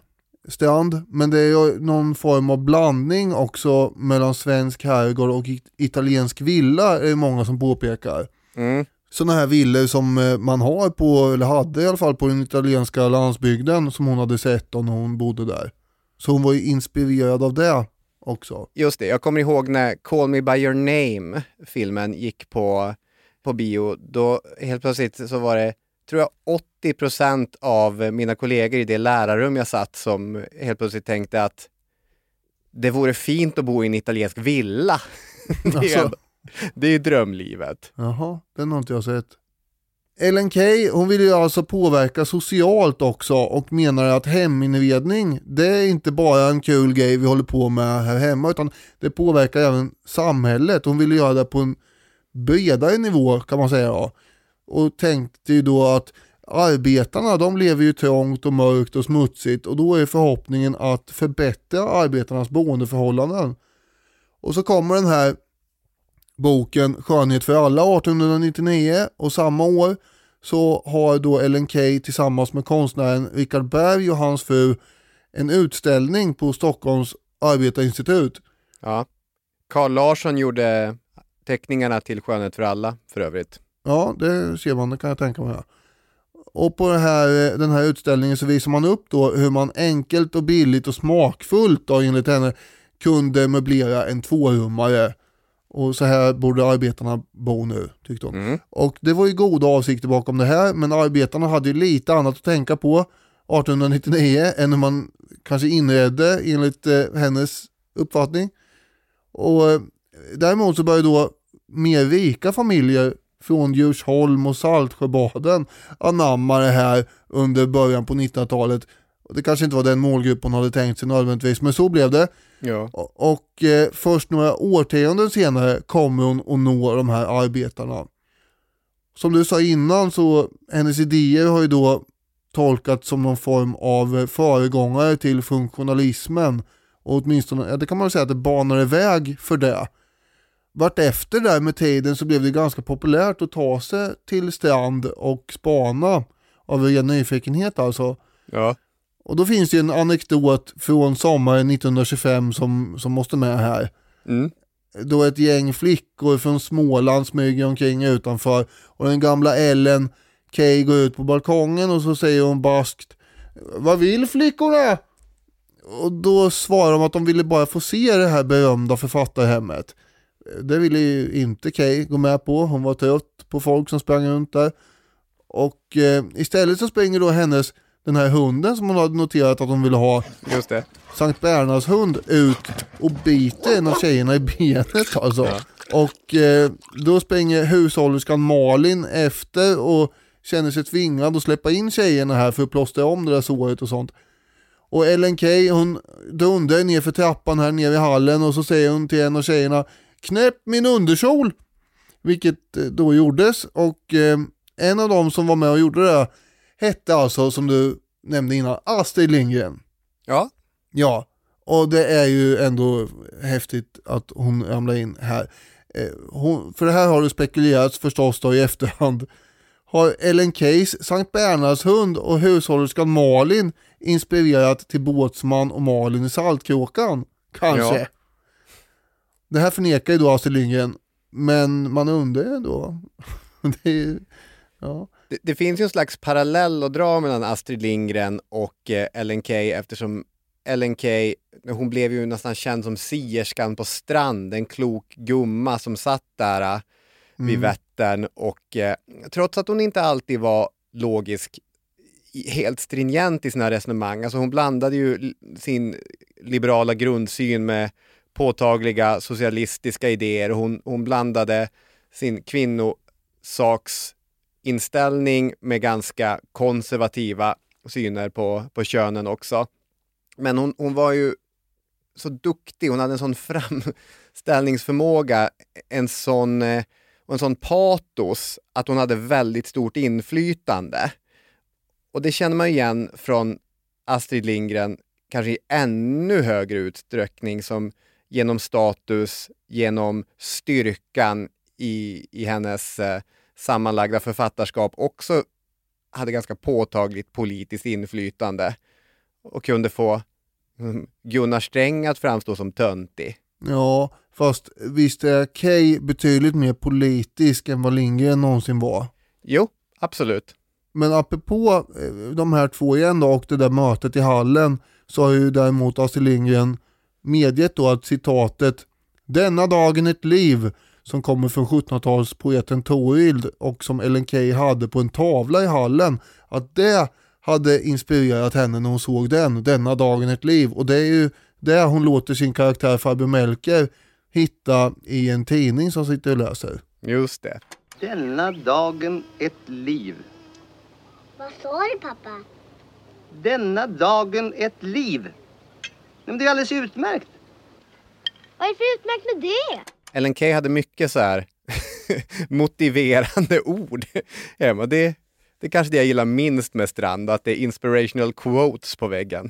strand, men det är ju någon form av blandning också mellan svensk herrgård och it- italiensk villa är det många som påpekar. Mm. Sådana här villor som eh, man har på, eller hade i alla fall på den italienska landsbygden som hon hade sett när hon bodde där. Så hon var ju inspirerad av det också. Just det, jag kommer ihåg när Call Me By Your Name, filmen, gick på, på bio. Då helt plötsligt så var det, tror jag, 80% av mina kollegor i det lärarrum jag satt som helt plötsligt tänkte att det vore fint att bo i en italiensk villa. det, är, Alltså. det är drömlivet. Jaha, den har inte jag sett. Ellen Key, hon vill ju alltså påverka socialt också och menar att heminredning, det är inte bara en kul grej vi håller på med här hemma utan det påverkar även samhället. Hon vill göra det på en bredare nivå kan man säga då. Och tänkte ju då att arbetarna de lever ju trångt och mörkt och smutsigt och då är förhoppningen att förbättra arbetarnas boendeförhållanden. Och så kommer den här boken Skönhet för alla 1899 och samma år så har då Ellen Key tillsammans med konstnären Richard Berg och hans fru en utställning på Stockholms arbetarinstitut. Ja. Carl Larsson gjorde teckningarna till Skönhet för alla, för övrigt. Ja, det ser man, det kan jag tänka mig. Och på här, den här utställningen så visar man upp då hur man enkelt och billigt och smakfullt då, enligt henne kunde möblera en tvårummare. Och så här borde arbetarna bo nu, tyckte hon. Och det var ju goda avsikter bakom det här, men arbetarna hade ju lite annat att tänka på 1899 än hur man kanske inredde enligt eh, hennes uppfattning. Och eh, däremot så började då mer rika familjer från Djursholm och Saltsjöbaden anamma det här under början på 1900-talet. Det kanske inte var den målgrupp hon hade tänkt sig nödvändigtvis, men så blev det. Ja. Och, och eh, först några årtionden senare kommer hon att nå de här arbetarna. Som du sa innan så hennes idéer har ju då tolkats som någon form av föregångare till funktionalismen. Och åtminstone, ja, det kan man säga att det banar väg för det. Vartefter där med tiden så blev det ganska populärt att ta sig till strand och spana av ren nyfikenhet alltså. Ja. Och då finns det en anekdot från sommaren 1925 som, som måste med här. Mm. Då ett gäng flickor från Småland smyger omkring utanför och den gamla Ellen Kay går ut på balkongen och så säger hon baskt Vad vill flickorna? Och då svarar de att de ville bara få se det här berömda författarhemmet. Det ville ju inte Kay gå med på. Hon var trött på folk som sprang runt där. Och eh, istället så springer då hennes, den här hunden som hon hade noterat att hon ville ha, Just det. Sankt Bernhards hund ut och biter en av tjejerna i benet alltså. Och eh, då springer hushållerskan Malin efter och känner sig tvingad att släppa in tjejerna här för att plåstra om det där såret och sånt. Och Ellen Key hon dundrar ner för trappan här nere i hallen och så säger hon till en av tjejerna Knäpp min underkjol! Vilket eh, då gjordes och eh, en av dem som var med och gjorde det hette alltså som du nämnde innan Astrid Lindgren. Ja. Ja, och det är ju ändå häftigt att hon ramlar in här. Eh, Hon, för det här har det spekulerats förstås då i efterhand. Har Ellen Keys Sankt Bernhards hund och hushållerskan Malin inspirerat till Båtsman och Malin i Saltkråkan? Kanske. Ja. Det här förnekar ju då Astrid Lindgren. Men man undrar ändå. det, är, ja. Det, det, finns ju en slags parallell att dra mellan Astrid Lindgren och eh, Ellen Key eftersom Ellen Key, hon blev ju nästan känd som sierskan på strand, en klok gumma som satt där eh, vid mm. Vättern och eh, trots att hon inte alltid var logisk helt stringent i sina resonemang. Alltså hon blandade ju sin liberala grundsyn med påtagliga socialistiska idéer. Hon, hon blandade sin inställning med ganska konservativa syner på, på könen också. Men hon, hon var ju så duktig, hon hade en sån framställningsförmåga, en sån, eh, en sån patos att hon hade väldigt stort inflytande. Och det känner man igen från Astrid Lindgren, kanske i ännu högre utsträckning som genom status, genom styrkan i, i hennes eh, sammanlagda författarskap också hade ganska påtagligt politiskt inflytande och kunde få mm, Gunnar Sträng att framstå som töntig. Ja, fast visst är Kay betydligt mer politisk än vad Lindgren någonsin var? Jo, absolut. Men apropå eh, de här två igen då och det där mötet i hallen så har ju däremot Astrid Lindgren medgett då att citatet ”Denna dagen ett liv” som kommer från 1700-talspoeten Torild och som Ellen Key hade på en tavla i hallen, att det hade inspirerat henne när hon såg den, Denna dagen ett liv. Och det är ju det hon låter sin karaktär Farbror Melker hitta i en tidning som sitter och läser. Just det. Denna dagen ett liv. Vad sa du pappa? Denna dagen ett liv. Men det är alldeles utmärkt. Vad är det för utmärkt med det? Ellen Key hade mycket så här motiverande ord och Det, det är kanske det jag gillar minst med Strand, att det är inspirational quotes på väggen.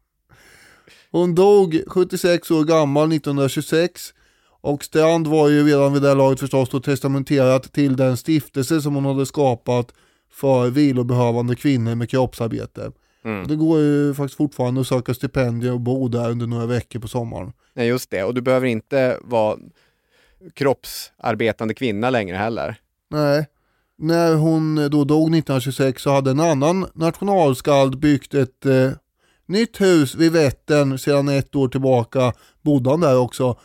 Hon dog 76 år gammal 1926 och Strand var ju redan vid det här laget förstås då testamenterat till den stiftelse som hon hade skapat för vilobehövande kvinnor med kroppsarbete. Mm. Det går ju faktiskt fortfarande att söka stipendier och bo där under några veckor på sommaren. Nej just det, och du behöver inte vara kroppsarbetande kvinna längre heller. Nej. När hon då dog 1926 så hade en annan nationalskald byggt ett eh, nytt hus vid Vättern sedan ett år tillbaka. Bodde han där också.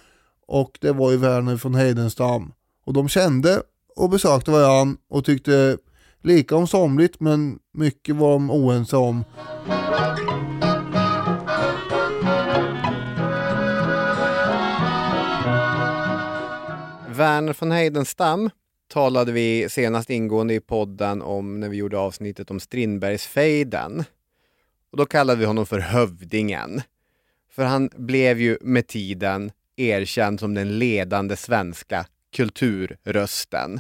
Och det var ju Verner von Heidenstam. Och de kände och besökte varandra och tyckte lika om somligt men mycket var de oense om. Werner von Heidenstam talade vi senast ingående i podden om när vi gjorde avsnittet om Strindbergsfejden. Och då kallade vi honom för Hövdingen. För han blev ju med tiden erkänd som den ledande svenska kulturrösten.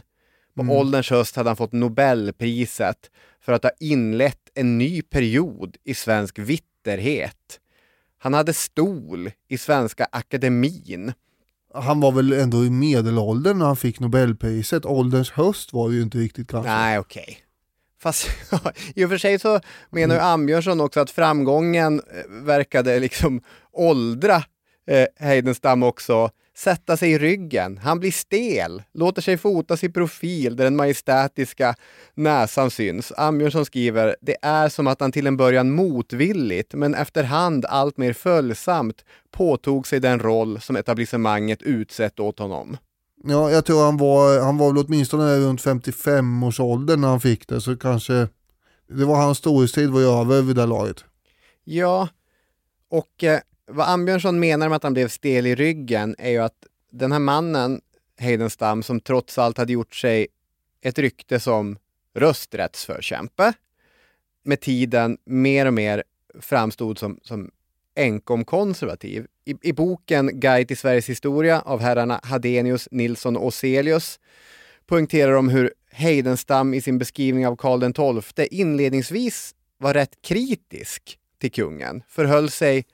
På mm. ålderns höst hade han fått Nobelpriset för att ha inlett en ny period i svensk vitterhet. Han hade stol i Svenska Akademin. Han var väl ändå i medelåldern när han fick Nobelpriset. Ålderns höst var ju inte riktigt kanske. Nej, okej. Okay. Fast i och för sig så menar ju Ambjörnsson också att framgången eh, verkade liksom åldra eh, Heidenstam också sätta sig i ryggen. Han blir stel, låter sig fotas i profil där den majestätiska näsan syns. Ambjörnsson skriver, det är som att han till en början motvilligt, men efterhand allt mer följsamt påtog sig den roll som etablissemanget utsett åt honom. Ja, jag tror han var, han var väl åtminstone runt 55 års ålder när han fick det, så kanske det var hans storhetstid var över vid det laget. Ja, och eh, vad Ambjörnsson menar med att han blev stel i ryggen är ju att den här mannen, Heidenstam, som trots allt hade gjort sig ett rykte som rösträttsförkämpe, med tiden mer och mer framstod som, som enkom konservativ. I, I, boken Guide till Sveriges historia av herrarna Hadenius, Nilsson och Oselius poängterar de hur Heidenstam i sin beskrivning av Karl XII inledningsvis var rätt kritisk till kungen, förhöll sig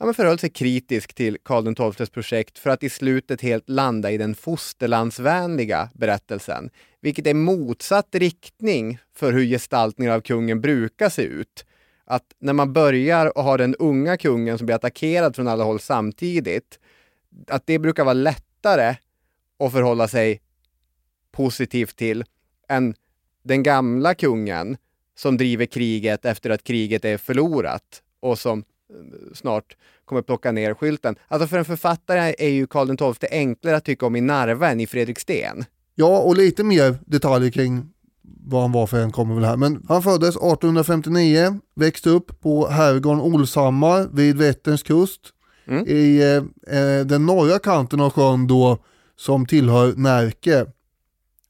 ja, men förhöll sig kritisk till Karl XIIs projekt för att i slutet helt landa i den fosterlandsvänliga berättelsen, vilket är motsatt riktning för hur gestaltningen av kungen brukar se ut. Att när man börjar och har den unga kungen som blir attackerad från alla håll samtidigt, att det brukar vara lättare att förhålla sig positivt till än den gamla kungen som driver kriget efter att kriget är förlorat och som snart kommer plocka ner skylten. Alltså för en författare är ju Karl XII enklare att tycka om i Narva än i Fredriksten. Ja, och lite mer detaljer kring vad han var för en kommer väl här. Men han föddes 1859, växte upp på herrgården Olshammar vid Vätterns kust. Mm. I eh, eh, den norra kanten av sjön då som tillhör Närke.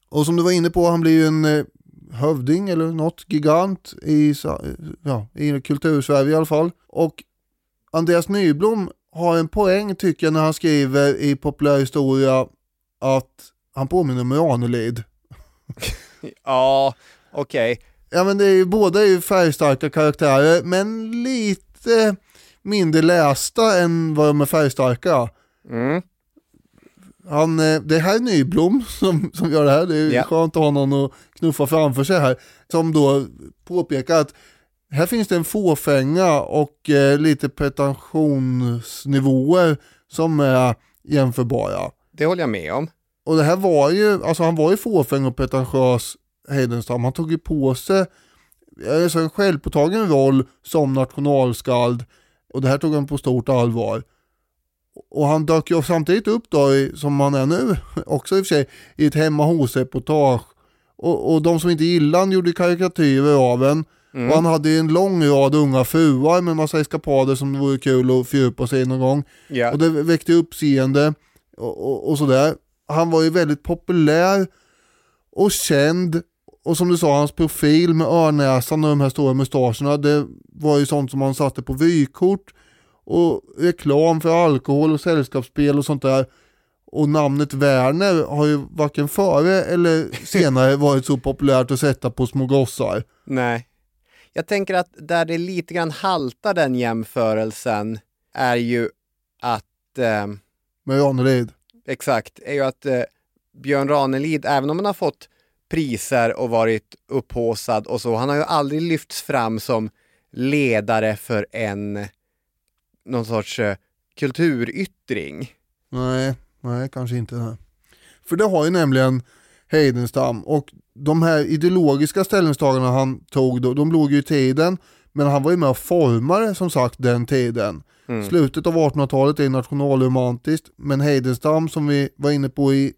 Och som du var inne på, han blir ju en eh, hövding eller något gigant i, sa- ja, i kultursverige i alla fall. Och Andreas Nyblom har en poäng tycker jag när han skriver i populärhistoria att han påminner om Ranelid. Ja, okej. Ja men det är ju, båda är ju färgstarka karaktärer men lite mindre lästa än vad de är färgstarka. Mm. Han, eh, det här är Nyblom som, som gör det här, det är Ja. skönt att ha någon att knuffa framför sig här. Som då påpekar att här finns det en fåfänga och eh, lite pretentionsnivåer som är jämförbara. Det håller jag med om. Och det här var ju, alltså han var ju fåfäng och pretentiös Heidenstam. Han tog ju på sig alltså en självpåtagen roll som nationalskald och det här tog han på stort allvar. Och han dök ju samtidigt upp då, i, som han är nu, också i och för sig, i ett hemma hos-reportage. Och, och de som inte gillade han gjorde karikatyrer av en. Mm. Och han hade ju en lång rad unga fruar med massa eskapader som det vore kul att fördjupa sig i någon gång. Ja. Och det väckte uppseende och, och, och sådär. Han var ju väldigt populär och känd. Och som du sa, hans profil med örnäsan och de här stora mustascherna, det var ju sånt som han satte på vykort och reklam för alkohol och sällskapsspel och sånt där. Och namnet Werner har ju varken före eller senare varit så populärt att sätta på små gossar. Nej. Jag tänker att där det lite grann haltar den jämförelsen är ju att eh, Med Ranelid. Exakt, är ju att eh, Björn Ranelid, även om han har fått priser och varit upphåsad och så, han har ju aldrig lyfts fram som ledare för en någon sorts eh, kulturyttring. Nej, nej kanske inte. För det har ju nämligen Heidenstam och de här ideologiska ställningstagandena han tog då, de låg ju i tiden men han var ju med och formade som sagt den tiden. Mm. Slutet av 1800-talet är nationalromantiskt men Heidenstam som vi var inne på i,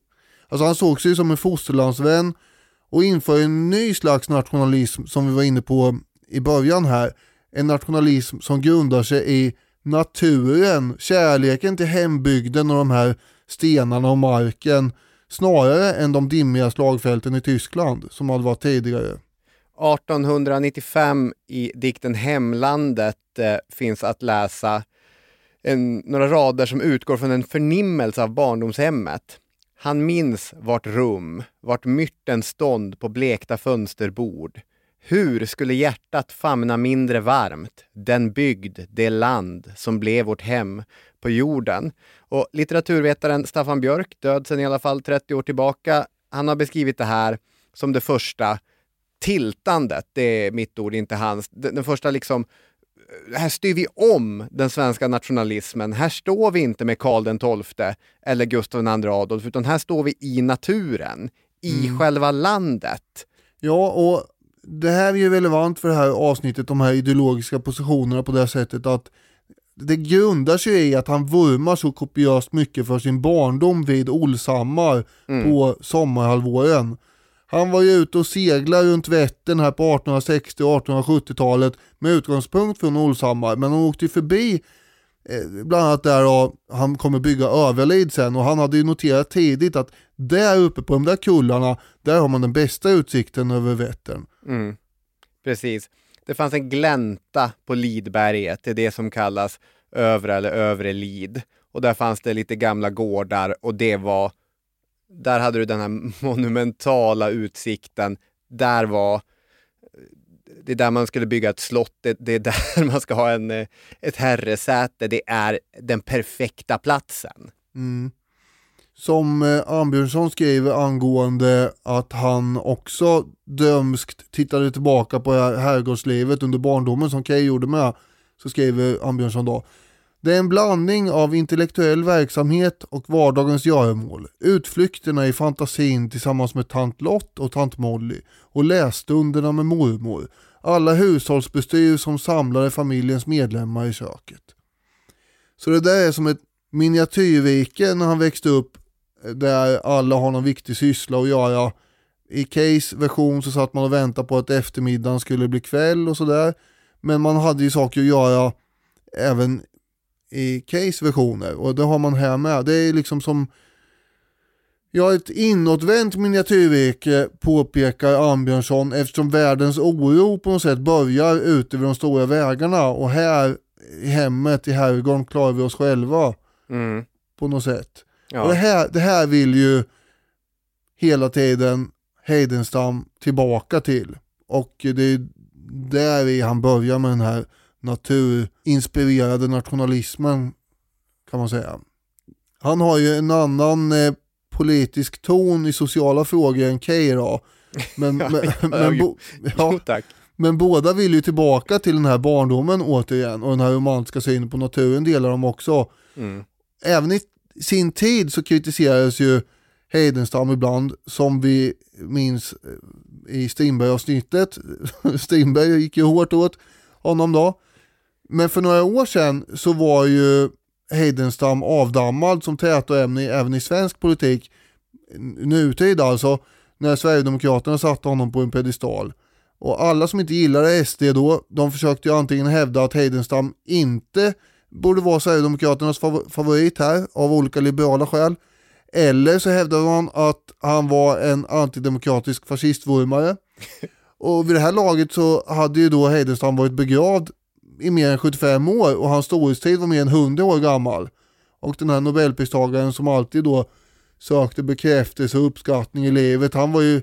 alltså han såg sig som en fosterlandsvän och inför en ny slags nationalism som vi var inne på i början här. En nationalism som grundar sig i naturen, kärleken till hembygden och de här stenarna och marken snarare än de dimmiga slagfälten i Tyskland som hade varit tidigare. 1895 i dikten Hemlandet eh, finns att läsa en, några rader som utgår från en förnimmelse av barndomshemmet. Han minns vart rum, vart myrten stånd på blekta fönsterbord. Hur skulle hjärtat famna mindre varmt, den bygd, det land som blev vårt hem på jorden. Och litteraturvetaren Staffan Björk, död sedan i alla fall 30 år tillbaka, han har beskrivit det här som det första tiltandet, det är mitt ord, inte hans. Den, första liksom, här styr vi om den svenska nationalismen. Här står vi inte med Karl XII eller Gustav II Adolf, utan här står vi i naturen, i själva landet. Ja, och det här är ju relevant för det här avsnittet, de här ideologiska positionerna på det här sättet att det grundar sig i att han vurmar så kopiöst mycket för sin barndom vid Olshammar Mm. på sommarhalvåren. Han var ju ute och seglade runt Vättern här på 1860 och 1870-talet med utgångspunkt från Olshammar, men han åkte ju förbi eh, bland annat där och han kommer bygga Överlid sen och han hade ju noterat tidigt att där uppe på de där kullarna, där har man den bästa utsikten över Vättern. Mm. Precis. Det fanns en glänta på Lidberget, det är det som kallas övre eller övre Lid. Och där fanns det lite gamla gårdar och det var, där hade du den här monumentala utsikten. Där var, det är där man skulle bygga ett slott, det, det är där man ska ha en, ett herresäte, det är den perfekta platsen. Mm. Som eh, Ambjörnsson skriver angående att han också drömskt tittade tillbaka på herrgårdslivet under barndomen som Kay gjorde med, så skriver Ambjörnsson då Det är en blandning av intellektuell verksamhet och vardagens göromål. Utflykterna i fantasin tillsammans med tant Lott och tant Molly och lässtunderna med mormor. Alla hushållsbestyr som samlade familjens medlemmar i köket. Så det där är som ett miniatyrrike när han växte upp där alla har någon viktig syssla att göra. I Case version så satt man och väntade på att eftermiddagen skulle bli kväll och sådär. Men man hade ju saker att göra även i Case-versioner och det har man här med. Det är liksom som Ja, ett inåtvänt miniatyrvirke påpekar Ambjörnsson eftersom världens oro på något sätt börjar ute vid de stora vägarna och här i hemmet i herrgården klarar vi oss själva Mm. på något sätt. Ja. Och det, här, det här vill ju hela tiden Heidenstam tillbaka till. Och det är där i han börjar med den här naturinspirerade nationalismen kan man säga. Han har ju en annan eh, politisk ton i sociala frågor än då. Men, men, men, bo, ja, men båda vill ju tillbaka till den här barndomen återigen och den här romantiska synen på naturen delar de också. Mm. Även i sin tid så kritiserades ju Heidenstam ibland som vi minns eh, i Strindberg-avsnittet. Strindberg gick ju hårt åt honom då. Men för några år sedan så var ju Heidenstam avdammad som tätoämne även i svensk politik. Nutid alltså, när Sverigedemokraterna satte honom på en pedestal. Och alla som inte gillade SD då, de försökte ju antingen hävda att Heidenstam inte borde vara Sverigedemokraternas fav- favorit här av olika liberala skäl. Eller så hävdade man att han var en antidemokratisk fascistvurmare. Och vid det här laget så hade ju då Heidenstam varit begravd i mer än 75 år och hans storhetstid var mer än 100 år gammal. Och den här nobelpristagaren som alltid då sökte bekräftelse och uppskattning i livet, han var ju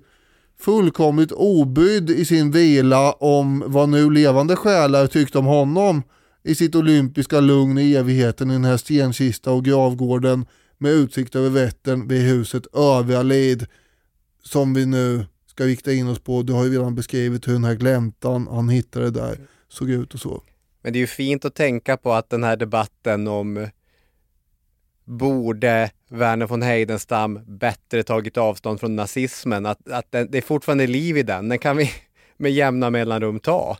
fullkomligt obrydd i sin vila om vad nu levande själar tyckte om honom i sitt olympiska lugn i evigheten i den här stenkista och gravgården med utsikt över Vättern vid huset Övralid som vi nu ska rikta in oss på. Du har ju redan beskrivit hur den här gläntan han hittade där såg ut och så. Men det är ju fint att tänka på att den här debatten om borde Verner von Heidenstam bättre tagit avstånd från nazismen, att, att det, det är fortfarande liv i den, den kan vi med jämna mellanrum ta.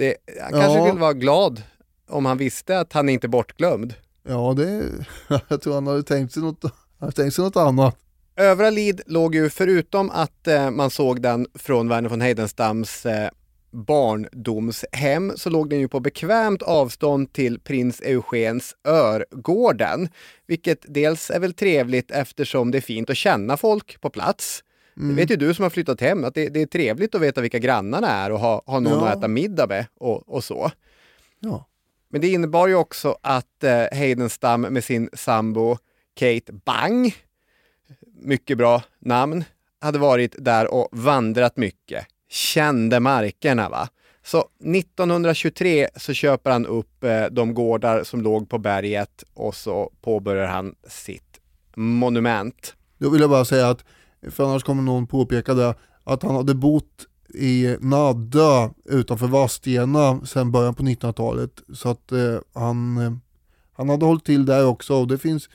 Det, han kanske Ja. skulle vara glad om han visste att han inte är bortglömd. Ja, det, jag tror han hade tänkt sig något, hade tänkt sig något annat. Övra Lid låg ju förutom att eh, man såg den från Verner von Heidenstams eh, barndomshem så låg den ju på bekvämt avstånd till prins Eugens Örgården. Vilket dels är väl trevligt eftersom det är fint att känna folk på plats. Mm. Det vet ju du som har flyttat hem, att det, det är trevligt att veta vilka grannarna är och ha, ha någon Ja. att äta middag med och, och så. Ja. Men det innebar ju också att eh, Heidenstam med sin sambo Kate Bang, mycket bra namn, hade varit där och vandrat mycket. Kände markerna va. Så 1923 så köper han upp eh, de gårdar som låg på berget och så påbörjar han sitt monument. Då vill jag bara säga att, för annars kommer någon påpeka det, att han hade bott i Naddö utanför Vadstena sedan början på 1900-talet. Så att eh, han, eh, han hade hållit till där också och det finns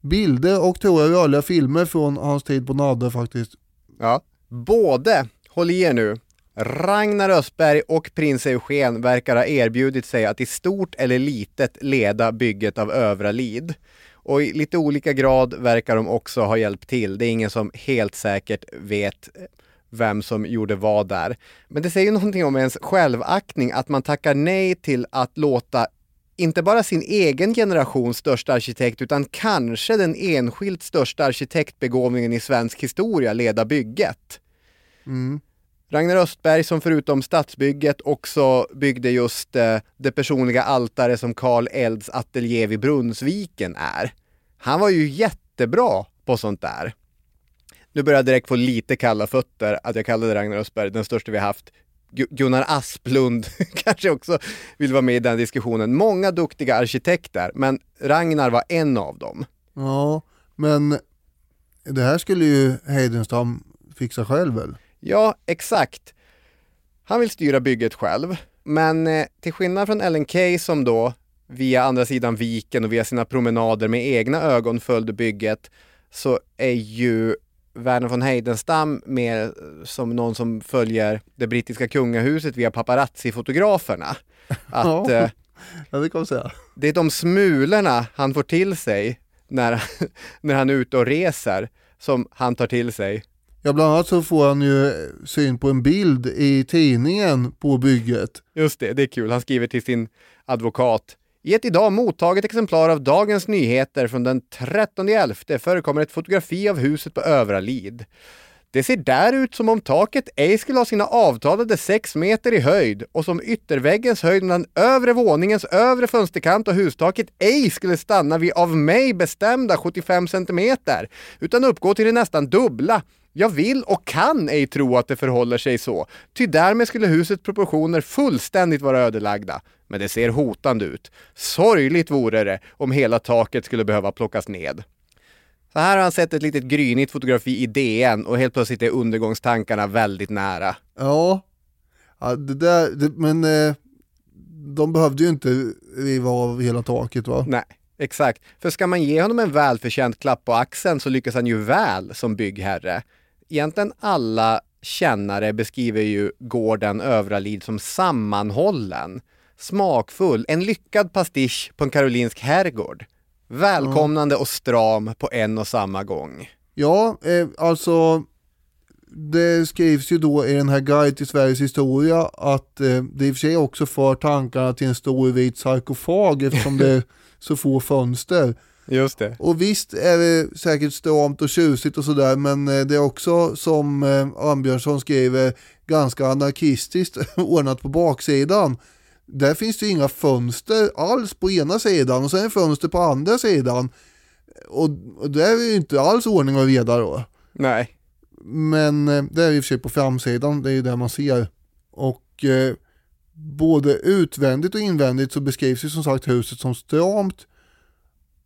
bilder och tror jag rörliga filmer från hans tid på Naddö faktiskt. Ja. Både, håll i er nu, Ragnar Östberg och prins Eugen verkar ha erbjudit sig att i stort eller litet leda bygget av Övra Lid. Och i lite olika grad verkar de också ha hjälpt till. Det är ingen som helt säkert vet eh, vem som gjorde vad där. Men det säger ju någonting om ens självaktning att man tackar nej till att låta inte bara sin egen generations största arkitekt utan kanske den enskilt största arkitektbegåvningen i svensk historia leda bygget. Mm. Ragnar Östberg som förutom stadsbygget också byggde just eh, det personliga altare som Karl Elds ateljé vid Brunnsviken är. Han var ju jättebra på sånt där. Nu börjar jag direkt få lite kalla fötter att jag kallade Ragnar Östberg den största vi haft. Gu- Gunnar Asplund kanske också vill vara med i den diskussionen. Många duktiga arkitekter, men Ragnar var en av dem. Ja, men det här skulle ju Heidenstam fixa själv väl? Ja, exakt. Han vill styra bygget själv, men eh, till skillnad från Ellen Key som då via andra sidan viken och via sina promenader med egna ögon följde bygget så är ju Verner von Heidenstam mer som någon som följer det brittiska kungahuset via paparazzi-fotograferna. Att Ja. eh, Ja, det kan säga. det är de smulorna han får till sig när, när han är ute och reser som han tar till sig. Ja, bland annat så får han ju syn på en bild i tidningen på bygget. Just det, det är kul. Han skriver till sin advokat. I ett idag mottaget exemplar av Dagens Nyheter från den 13.11 förekommer ett fotografi av huset på Övralid. Det ser där ut som om taket ej skulle ha sina avtalade 6 meter i höjd och som ytterväggens höjd mellan övre våningens övre fönsterkant och hustaket ej skulle stanna vid av mig bestämda 75 centimeter utan uppgå till det nästan dubbla. Jag vill och kan ej tro att det förhåller sig så, ty därmed skulle husets proportioner fullständigt vara ödelagda. Men det ser hotande ut. Sorgligt vore det om hela taket skulle behöva plockas ned. Så här har han sett ett litet grynigt fotografi i DN och helt plötsligt är undergångstankarna väldigt nära. Ja, ja det där, det, men eh, de behövde ju inte riva av hela taket va? Nej, exakt. För ska man ge honom en välförtjänt klapp på axeln så lyckas han ju väl som byggherre. Egentligen alla kännare beskriver ju gården Övralid som sammanhållen, smakfull, en lyckad pastisch på en karolinsk herrgård. Välkomnande och stram på en och samma gång. Ja, eh, alltså det skrivs ju då i den här Guide till Sveriges historia att eh, det i och för sig också för tankarna till en stor vit sarkofag eftersom det är så få fönster. Just det. Och visst är det säkert stramt och tjusigt och sådär men eh, det är också som eh, Arnbjörnsson skriver ganska anarkistiskt ordnat på baksidan. Där finns det inga fönster alls på ena sidan och sen det fönster på andra sidan. Och, och där är det ju inte alls ordning och reda då. Nej. Men eh, det är i och för sig på framsidan, det är ju där man ser. Och eh, både utvändigt och invändigt så beskrivs ju som sagt huset som stramt.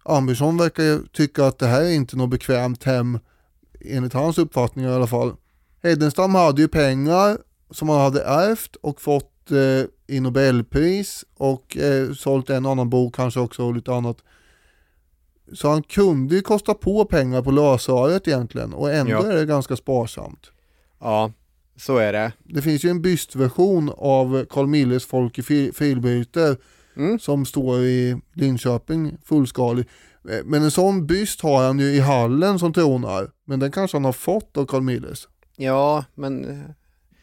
Andersson verkar ju tycka att det här är inte något bekvämt hem, enligt hans uppfattning i alla fall. Hedenstam hade ju pengar som han hade ärvt och fått eh, i Nobelpris och eh, sålt en annan bok kanske också och lite annat. Så han kunde ju kosta på pengar på lösöret egentligen och ändå Ja. är det ganska sparsamt. Ja, så är det. Det finns ju en bystversion av Carl Milles Folk i fil- filbyte Mm. som står i Linköping fullskalig. Eh, Men en sån byst har han ju i hallen som tronar. Men den kanske han har fått av Carl Milles. Ja, men eh,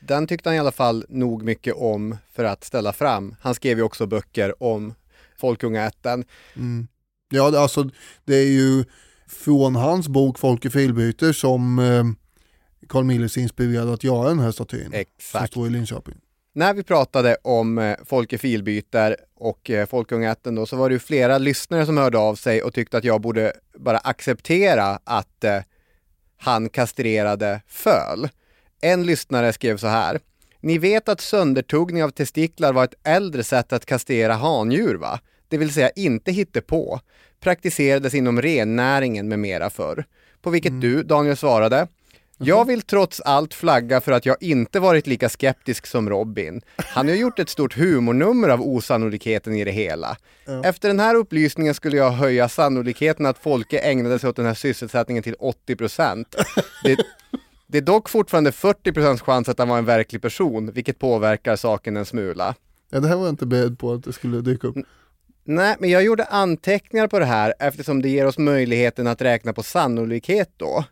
den tyckte han i alla fall nog mycket om för att ställa fram. Han skrev ju också böcker om Folkungaätten. Mm. Ja, alltså det är ju från hans bok Folk i filbyte som eh, Carl Milles inspirerade att göra den här statyn. Som Exakt. står i Linköping. När vi pratade om eh, Folke Filbyter och eh, Folkungaätten då så var det ju flera lyssnare som hörde av sig och tyckte att jag borde bara acceptera att eh, han kastrerade föl. En lyssnare skrev så här. Ni vet att söndertuggning av testiklar var ett äldre sätt att kastrera handjur va? Det vill säga inte hittepå. Praktiserades inom rennäringen med mera förr. På vilket du, Daniel, svarade. Jag vill trots allt flagga för att jag inte varit lika skeptisk som Robin. Han har gjort ett stort humornummer av osannolikheten i det hela. Efter den här upplysningen skulle jag höja sannolikheten att Folke ägnade sig åt den här sysselsättningen till 80 procent. Det, det är dock fortfarande 40 procents chans att han var en verklig person, vilket påverkar saken en smula. Ja, det här var jag inte beredd på att det skulle dyka upp. Nej, men jag gjorde anteckningar på det här eftersom det ger oss möjligheten att räkna på sannolikhet då.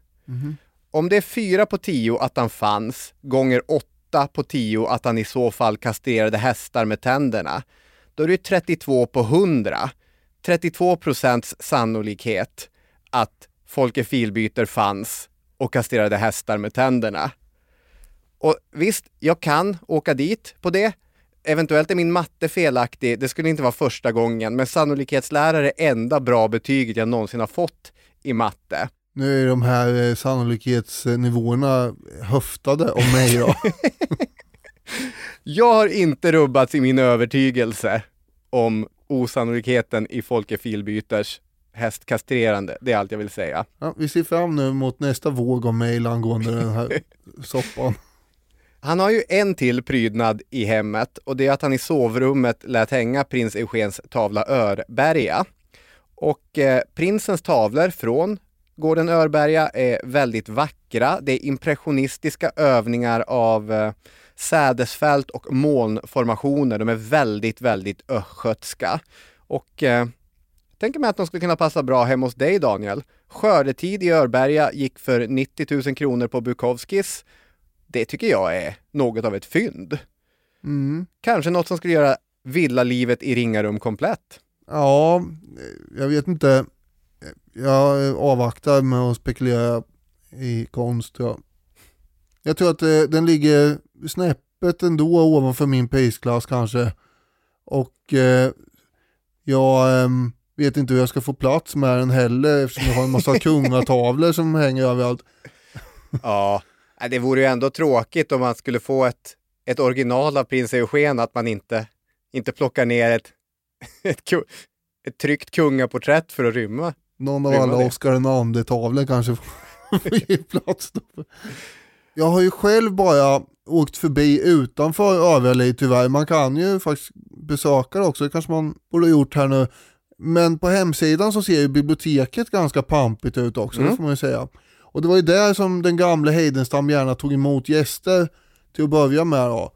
Om det är fyra på tio att han fanns, gånger åtta på tio att han i så fall kastrerade hästar med tänderna, då är det 32 på 100. 32 procents sannolikhet att Folke Filbyter fanns och kastrerade hästar med tänderna. Och visst, jag kan åka dit på det. Eventuellt är min matte felaktig, det skulle inte vara första gången, men sannolikhetslärare är enda bra betyget jag någonsin har fått i matte. Nu är de här eh, sannolikhetsnivåerna höftade om mig då. Jag har inte rubbats i min övertygelse om osannolikheten i Folke Filbyters hästkastrerande. Det är allt jag vill säga. Ja, vi ser fram nu mot nästa våg av mejl angående den här soppan. Han har ju en till prydnad i hemmet och det är att han i sovrummet lät hänga prins Eugens tavla Örberga. Och eh, prinsens tavlor från gården Örberga är väldigt vackra. Det är impressionistiska övningar av eh, sädesfält och molnformationer. De är väldigt, väldigt östgötska. Och eh, tänker mig att de skulle kunna passa bra hemma hos dig Daniel. Skördetid i Örberga gick för 90 000 kronor på Bukowskis. Det tycker jag är något av ett fynd. Mm. Kanske något som skulle göra villalivet i Ringarum komplett. Ja, jag vet inte. Jag avvaktar med att spekulera i konst. Ja. Jag tror att eh, den ligger snäppet ändå ovanför min prisklass kanske. Och eh, jag eh, vet inte hur jag ska få plats med den heller eftersom jag har en massa kungatavlor som hänger överallt. Ja, det vore ju ändå tråkigt om man skulle få ett, ett original av prins Eugen, att man inte, inte plockar ner ett, ett, ett tryckt kungaporträtt för att rymma. Någon av alla det. Oscar II tavlor kanske får ge plats. Då. Jag har ju själv bara åkt förbi utanför Överli tyvärr. Man kan ju faktiskt besöka det också, det kanske man borde ha gjort här nu. Men på hemsidan så ser ju biblioteket ganska pampigt ut också, det Mm. får man ju säga. Och det var ju där som den gamla Heidenstam gärna tog emot gäster till att börja med då.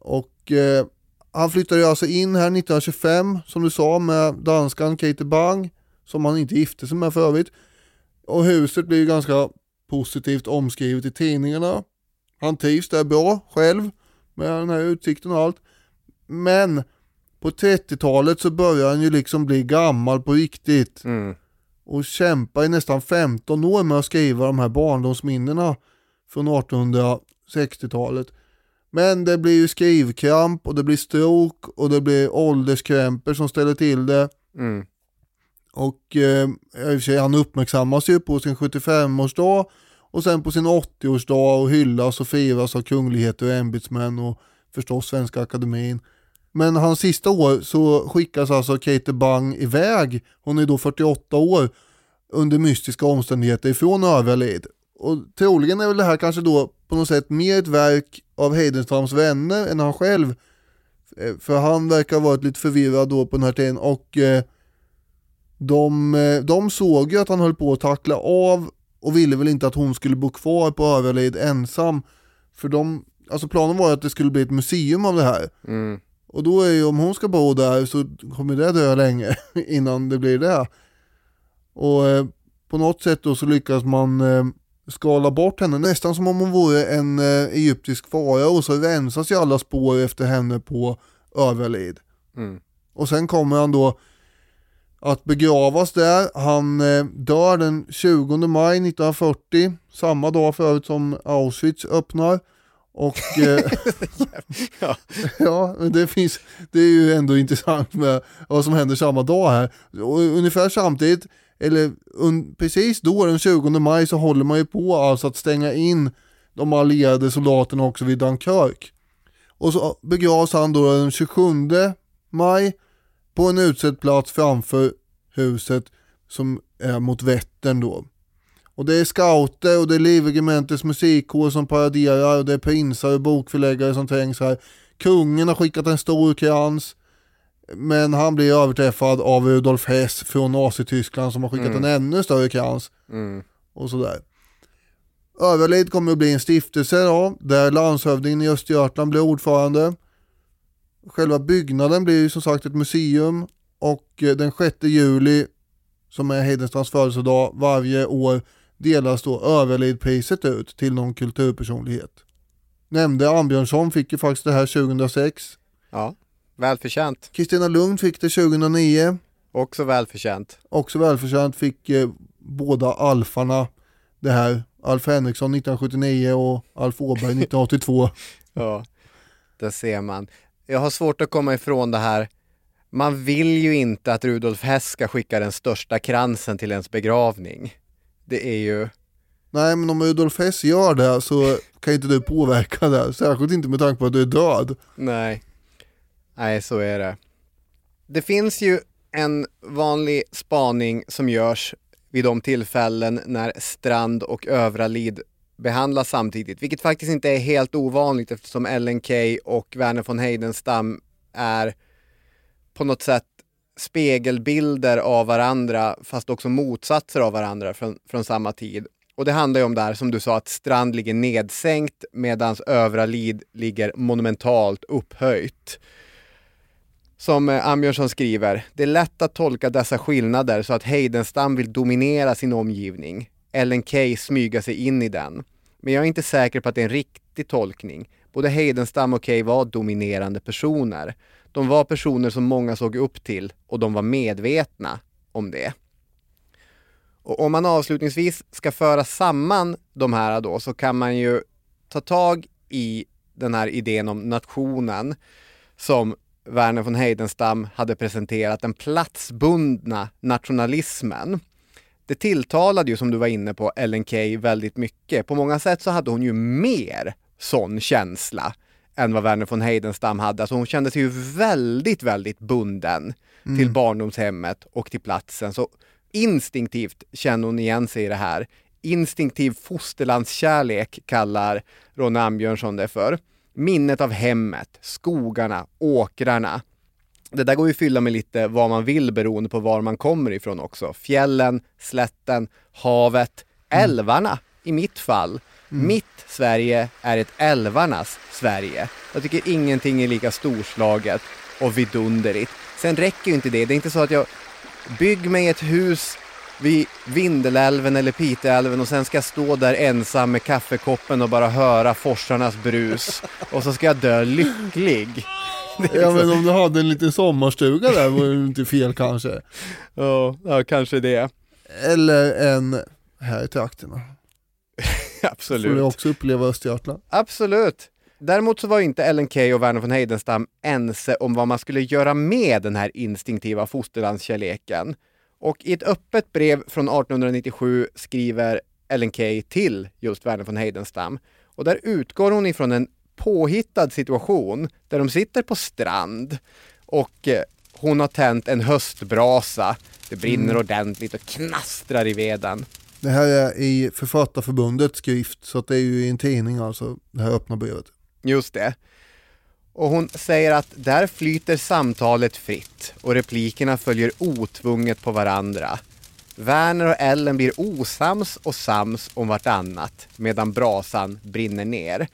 Och eh, han flyttade ju alltså in här 1925 som du sa med danskan Katie Bang som han inte gifte sig med för övrigt. Och huset blir ganska positivt omskrivet i tidningarna. Han trivs där bra själv med den här utsikten och allt. Men på 30-talet så börjar han ju liksom bli gammal på riktigt. Mm. Och kämpa i nästan 15 år med att skriva de här barndomsminnena från 1860-talet. Men det blir ju skrivkramp och det blir stroke och det blir ålderskrämpor som ställer till det. Mm. Och eh, i och för sig, han uppmärksammas ju på sin 75-årsdag och sen på sin 80-årsdag och hyllas och firas av kungligheter och ämbetsmän och förstås Svenska Akademin. Men hans sista år så skickas alltså Kate Bang iväg, hon är då 48 år, under mystiska omständigheter ifrån Överlid. Och troligen är väl det här kanske då på något sätt mer ett verk av Heidenstams vänner än han själv. Eh, för han verkar ha varit lite förvirrad då på den här tiden och eh, de, eh, de såg ju att han höll på att tackla av och ville väl inte att hon skulle bo kvar på Överlid ensam. För de, alltså planen var ju att det skulle bli ett museum av det här. Mm. Och då är ju om hon ska bo där så kommer det dröja länge innan det blir det. Och eh, på något sätt då så lyckas man eh, skala bort henne nästan som om hon vore en eh, egyptisk farao och så rensas ju alla spår efter henne på Överlid. Mm. Och sen kommer han då att begravas där. Han eh, dör den 20 maj 1940, samma dag förut som Auschwitz öppnar. Och eh, Ja. det finns, det är ju ändå intressant med vad som händer samma dag här. Och ungefär samtidigt, eller un, precis då den 20 maj så håller man ju på alltså att stänga in de allierade soldaterna också vid Dunkirk. Och så begravs han då den 27 maj på en utsedd plats framför huset som är mot Vättern då. Och det är scouter och det är Livregementets musikkår som paraderar och det är prinsar och bokförläggare som trängs här. Kungen har skickat en stor krans men han blir överträffad av Rudolf Hess från Nazityskland som har skickat Mm. en ännu större krans Mm. och sådär. Överlid kommer att bli en stiftelse då, där landshövdingen i Östergötland blir ordförande. Själva byggnaden blir ju som sagt ett museum och eh, den 6 juli som är Heidenstrands födelsedag varje år delas då Överlidpriset ut till någon kulturpersonlighet. Nämnde Ambjörnsson fick ju faktiskt det här 2006. Ja, välförtjänt. Kristina Lund fick det 2009. Också välförtjänt. Också välförtjänt fick eh, båda alfarna det här. Alf Henriksson 1979 och Alf Åberg 1982. Ja, där ser man. Jag har svårt att komma ifrån det här. Man vill ju inte att Rudolf Hess ska skicka den största kransen till ens begravning. Det är ju... Nej men om Rudolf Hess gör det så kan inte du påverka det. Särskilt inte med tanke på att du är död. Nej. Nej, så är det. Det finns ju en vanlig spaning som görs vid de tillfällen när Strand och Övra Lid behandlas samtidigt, vilket faktiskt inte är helt ovanligt eftersom Ellen Key och Werner von Heidenstam är på något sätt spegelbilder av varandra fast också motsatser av varandra från, från samma tid. Och det handlar ju om där som du sa att Strand ligger nedsänkt medan övra Lid ligger monumentalt upphöjt. Som eh, Ambjörnsson skriver, det är lätt att tolka dessa skillnader så att Heidenstam vill dominera sin omgivning. Ellen Key smyga sig in i den. Men jag är inte säker på att det är en riktig tolkning. Både Heidenstam och Key var dominerande personer. De var personer som många såg upp till och de var medvetna om det. Och om man avslutningsvis ska föra samman de här då så kan man ju ta tag i den här idén om nationen som Werner von Heidenstam hade presenterat, den platsbundna nationalismen. Det tilltalade ju, som du var inne på, Ellen Key väldigt mycket. På många sätt så hade hon ju mer sån känsla än vad Werner von Heidenstam hade. Alltså hon kände sig ju väldigt, väldigt bunden Mm. till barndomshemmet och till platsen. Så instinktivt känner hon igen sig i det här. Instinktiv fosterlandskärlek kallar Ronny Ambjörnsson det för. Minnet av hemmet, skogarna, åkrarna. Det där går ju att fylla med lite vad man vill beroende på var man kommer ifrån också. Fjällen, slätten, havet, älvarna i mitt fall. Mitt Sverige är ett älvarnas Sverige. Jag tycker ingenting är lika storslaget och vidunderligt. Sen räcker ju inte det. Det är inte så att jag bygger mig ett hus vid Vindelälven eller Piteälven och sen ska jag stå där ensam med kaffekoppen och bara höra forsarnas brus. Och så ska jag dö lycklig. Ja liksom- men om du hade en liten sommarstuga där var det inte fel kanske. Ja, ja, kanske det. Eller en här i trakterna. Absolut. Får du också uppleva Östergötland. Absolut. Däremot så var inte Ellen Key och Werner von Heidenstam ense om vad man skulle göra med den här instinktiva fosterlandskärleken. Och i ett öppet brev från 1897 skriver Ellen Key till just Werner von Heidenstam. Och där utgår hon ifrån en påhittad situation där de sitter på strand och eh, hon har tänt en höstbrasa. Det brinner Mm. ordentligt och knastrar i veden. Det här är i Författarförbundets skrift så det är ju i en tidning alltså, det här öppna brevet. Just det. Och hon säger att där flyter samtalet fritt och replikerna följer otvunget på varandra. Werner och Ellen blir osams och sams om vartannat medan brasan brinner ner.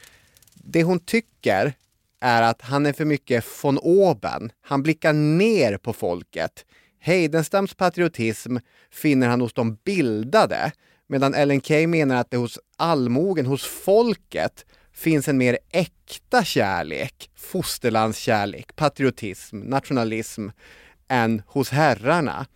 Det hon tycker är att han är för mycket von oben. Han blickar ner på folket. Heidenstams patriotism finner han hos de bildade medan Ellen Key menar att det hos allmogen, hos folket, finns en mer äkta kärlek, fosterlandskärlek, patriotism, nationalism än hos herrarna.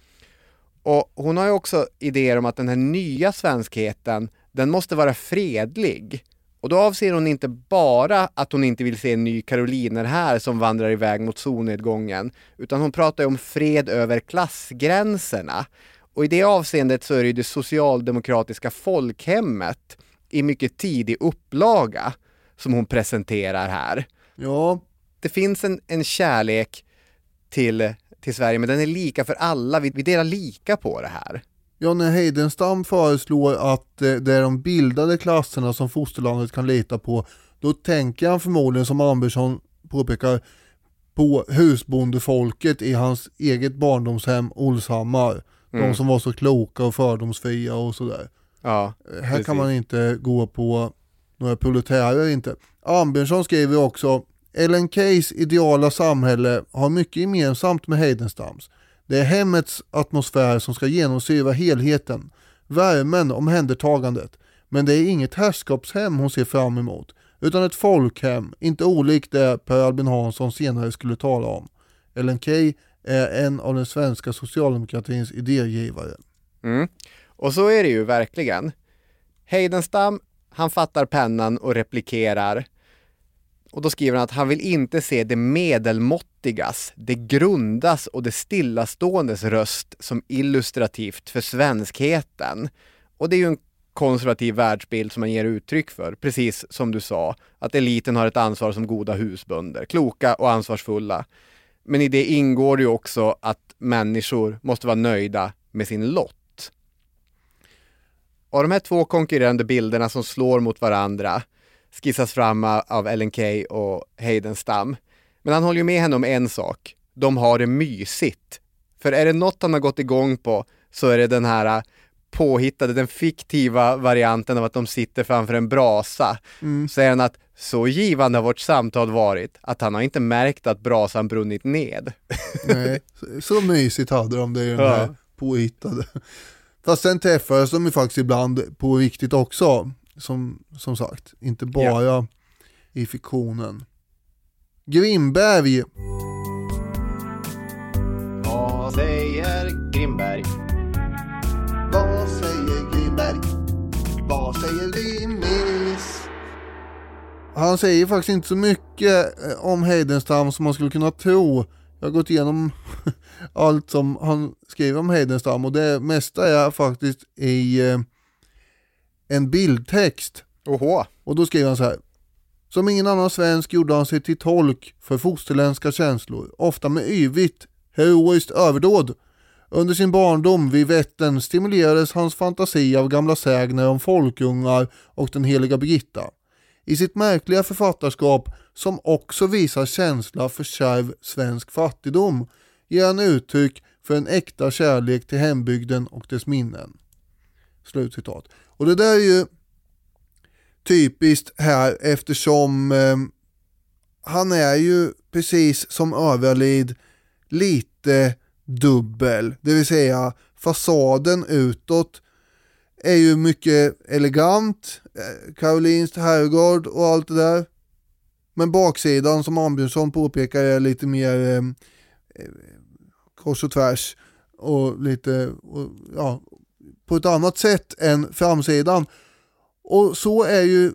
Och hon har ju också idéer om att den här nya svenskheten, den måste vara fredlig. Och då avser hon inte bara att hon inte vill se en ny karoliner här som vandrar iväg mot solnedgången, utan hon pratar om fred över klassgränserna. Och i det avseendet så är det ju det socialdemokratiska folkhemmet i mycket tidig upplaga som hon presenterar här. Ja. Det finns en, en kärlek till, till Sverige, men den är lika för alla. Vi, vi delar lika på det här. Ja, när Heidenstam föreslår att eh, det är de bildade klasserna som fosterlandet kan lita på, då tänker han förmodligen, som Andersson påpekar, på husbondefolket i hans eget barndomshem Olshammar. Mm. De som var så kloka och fördomsfria och sådär. Ja, Eh, Här precis. kan man inte gå på några proletärer inte. Ambjörnsson skriver också Ellen Keys ideala samhälle har mycket gemensamt med Heidenstams. Det är hemmets atmosfär som ska genomsyra helheten, värmen, omhändertagandet. Men det är inget herrskapshem hon ser fram emot, utan ett folkhem, inte olikt det Per Albin Hansson senare skulle tala om. Ellen Key är en av den svenska socialdemokratins idégivare. Mm. Och så är det ju verkligen. Heidenstam, han fattar pennan och replikerar. Och då skriver han att han vill inte se det medelmåttigas, det grundas och det stillaståendes röst som illustrativt för svenskheten. Och det är ju en konservativ världsbild som man ger uttryck för, precis som du sa, att eliten har ett ansvar som goda husbönder, kloka och ansvarsfulla. Men i det ingår det ju också att människor måste vara nöjda med sin lott. Av de här två konkurrerande bilderna som slår mot varandra skissas fram av Ellen Key och Heidenstam. Men han håller ju med henne om en sak. De har det mysigt. För är det något han har gått igång på så är det den här påhittade, den fiktiva varianten av att de sitter framför en brasa. Mm. Säger han att så givande har vårt samtal varit att han har inte märkt att brasan brunnit ned. Nej, så, mysigt hade de det i den Ja. här påhittade. Fast sen träffades de ju faktiskt ibland på riktigt också. Som, som sagt, inte bara i fiktionen. Grimberg, Vad säger Grimberg? vad säger Grimberg? Vad säger Grimmis? Han säger faktiskt inte så mycket eh, om Heidenstam som man skulle kunna tro. Jag har gått igenom allt som han skriver om Heidenstam och det mesta är faktiskt i eh, en bildtext. Oho. Och då skriver han så här. Som ingen annan svensk gjorde han sig till tolk för fosterländska känslor, ofta med yvigt, heroiskt överdåd. Under sin barndom vid Vättern stimulerades hans fantasi av gamla sägner om folkungar och den heliga Birgitta. I sitt märkliga författarskap, som också visar känsla för kärv svensk fattigdom, ger han uttryck för en äkta kärlek till hembygden och dess minnen. Slutcitat. Och det där är ju typiskt här eftersom eh, han är ju precis som Överlid lite dubbel. Det vill säga fasaden utåt är ju mycket elegant, eh, Karolins Karolinskt herrgård och allt det där. Men baksidan som Ambjörnsson påpekar är lite mer eh, eh, kors och tvärs och lite, och, ja, på ett annat sätt än framsidan. Och så är ju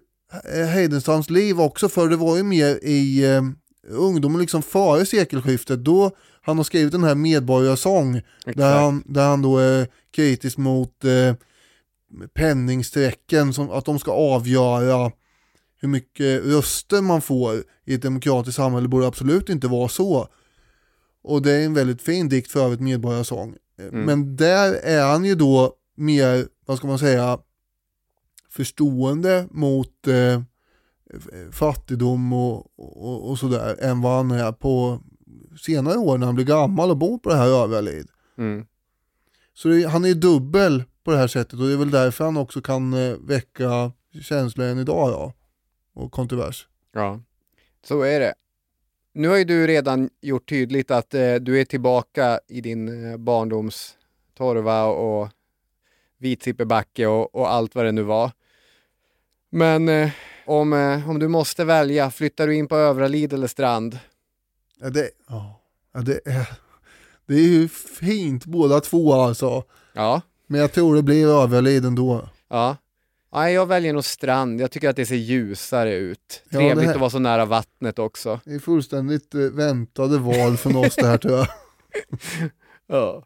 eh, Heidenstams liv också för det var ju mer i eh, ungdomen liksom före sekelskiftet då han har skrivit den här Medborgarsång där han, där han då är kritisk mot eh, penningsträcken, som, att de ska avgöra hur mycket röster man får i ett demokratiskt samhälle borde absolut inte vara så. Och det är en väldigt fin dikt för övrigt, Medborgarsång. Mm. Men där är han ju då mer, vad ska man säga, förstående mot eh, fattigdom och, och, och sådär än vad han är på senare år när han blir gammal och bor på det här Överlid. Mm. Så det, han är dubbel på det här sättet och det är väl därför han också kan eh, väcka känslor än idag då. Och kontrovers. Ja, så är det. Nu har ju du redan gjort tydligt att eh, du är tillbaka i din eh, barndoms torva och Vitsippebacke och, och allt vad det nu var. Men eh, om, eh, om du måste välja, flyttar du in på Övralid eller Strand? Ja, det, ja, det, är, det är ju fint båda två alltså. Ja. Men jag tror det blir Överlid ändå. Ja. Nej, jag väljer nog Strand. Jag tycker att det ser ljusare ut. Ja, Trevligt här- att vara så nära vattnet också. Det är fullständigt eh, väntade val från oss det här tror jag. Ja.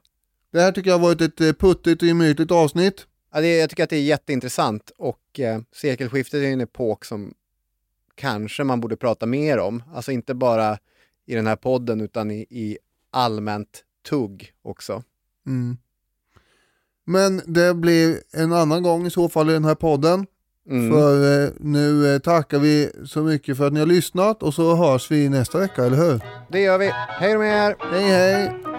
Det här tycker jag har varit ett eh, puttigt och gemytligt avsnitt. Ja, det, jag tycker att det är jätteintressant och eh, sekelskiftet är en epok som kanske man borde prata mer om. Alltså inte bara i den här podden utan i, i allmänt tugg också. Mm. Men det blir en annan gång i så fall i den här podden. Mm. För eh, nu eh, tackar vi så mycket för att ni har lyssnat och så hörs vi nästa vecka, eller hur? Det gör vi. Hej då med er! Hej hej!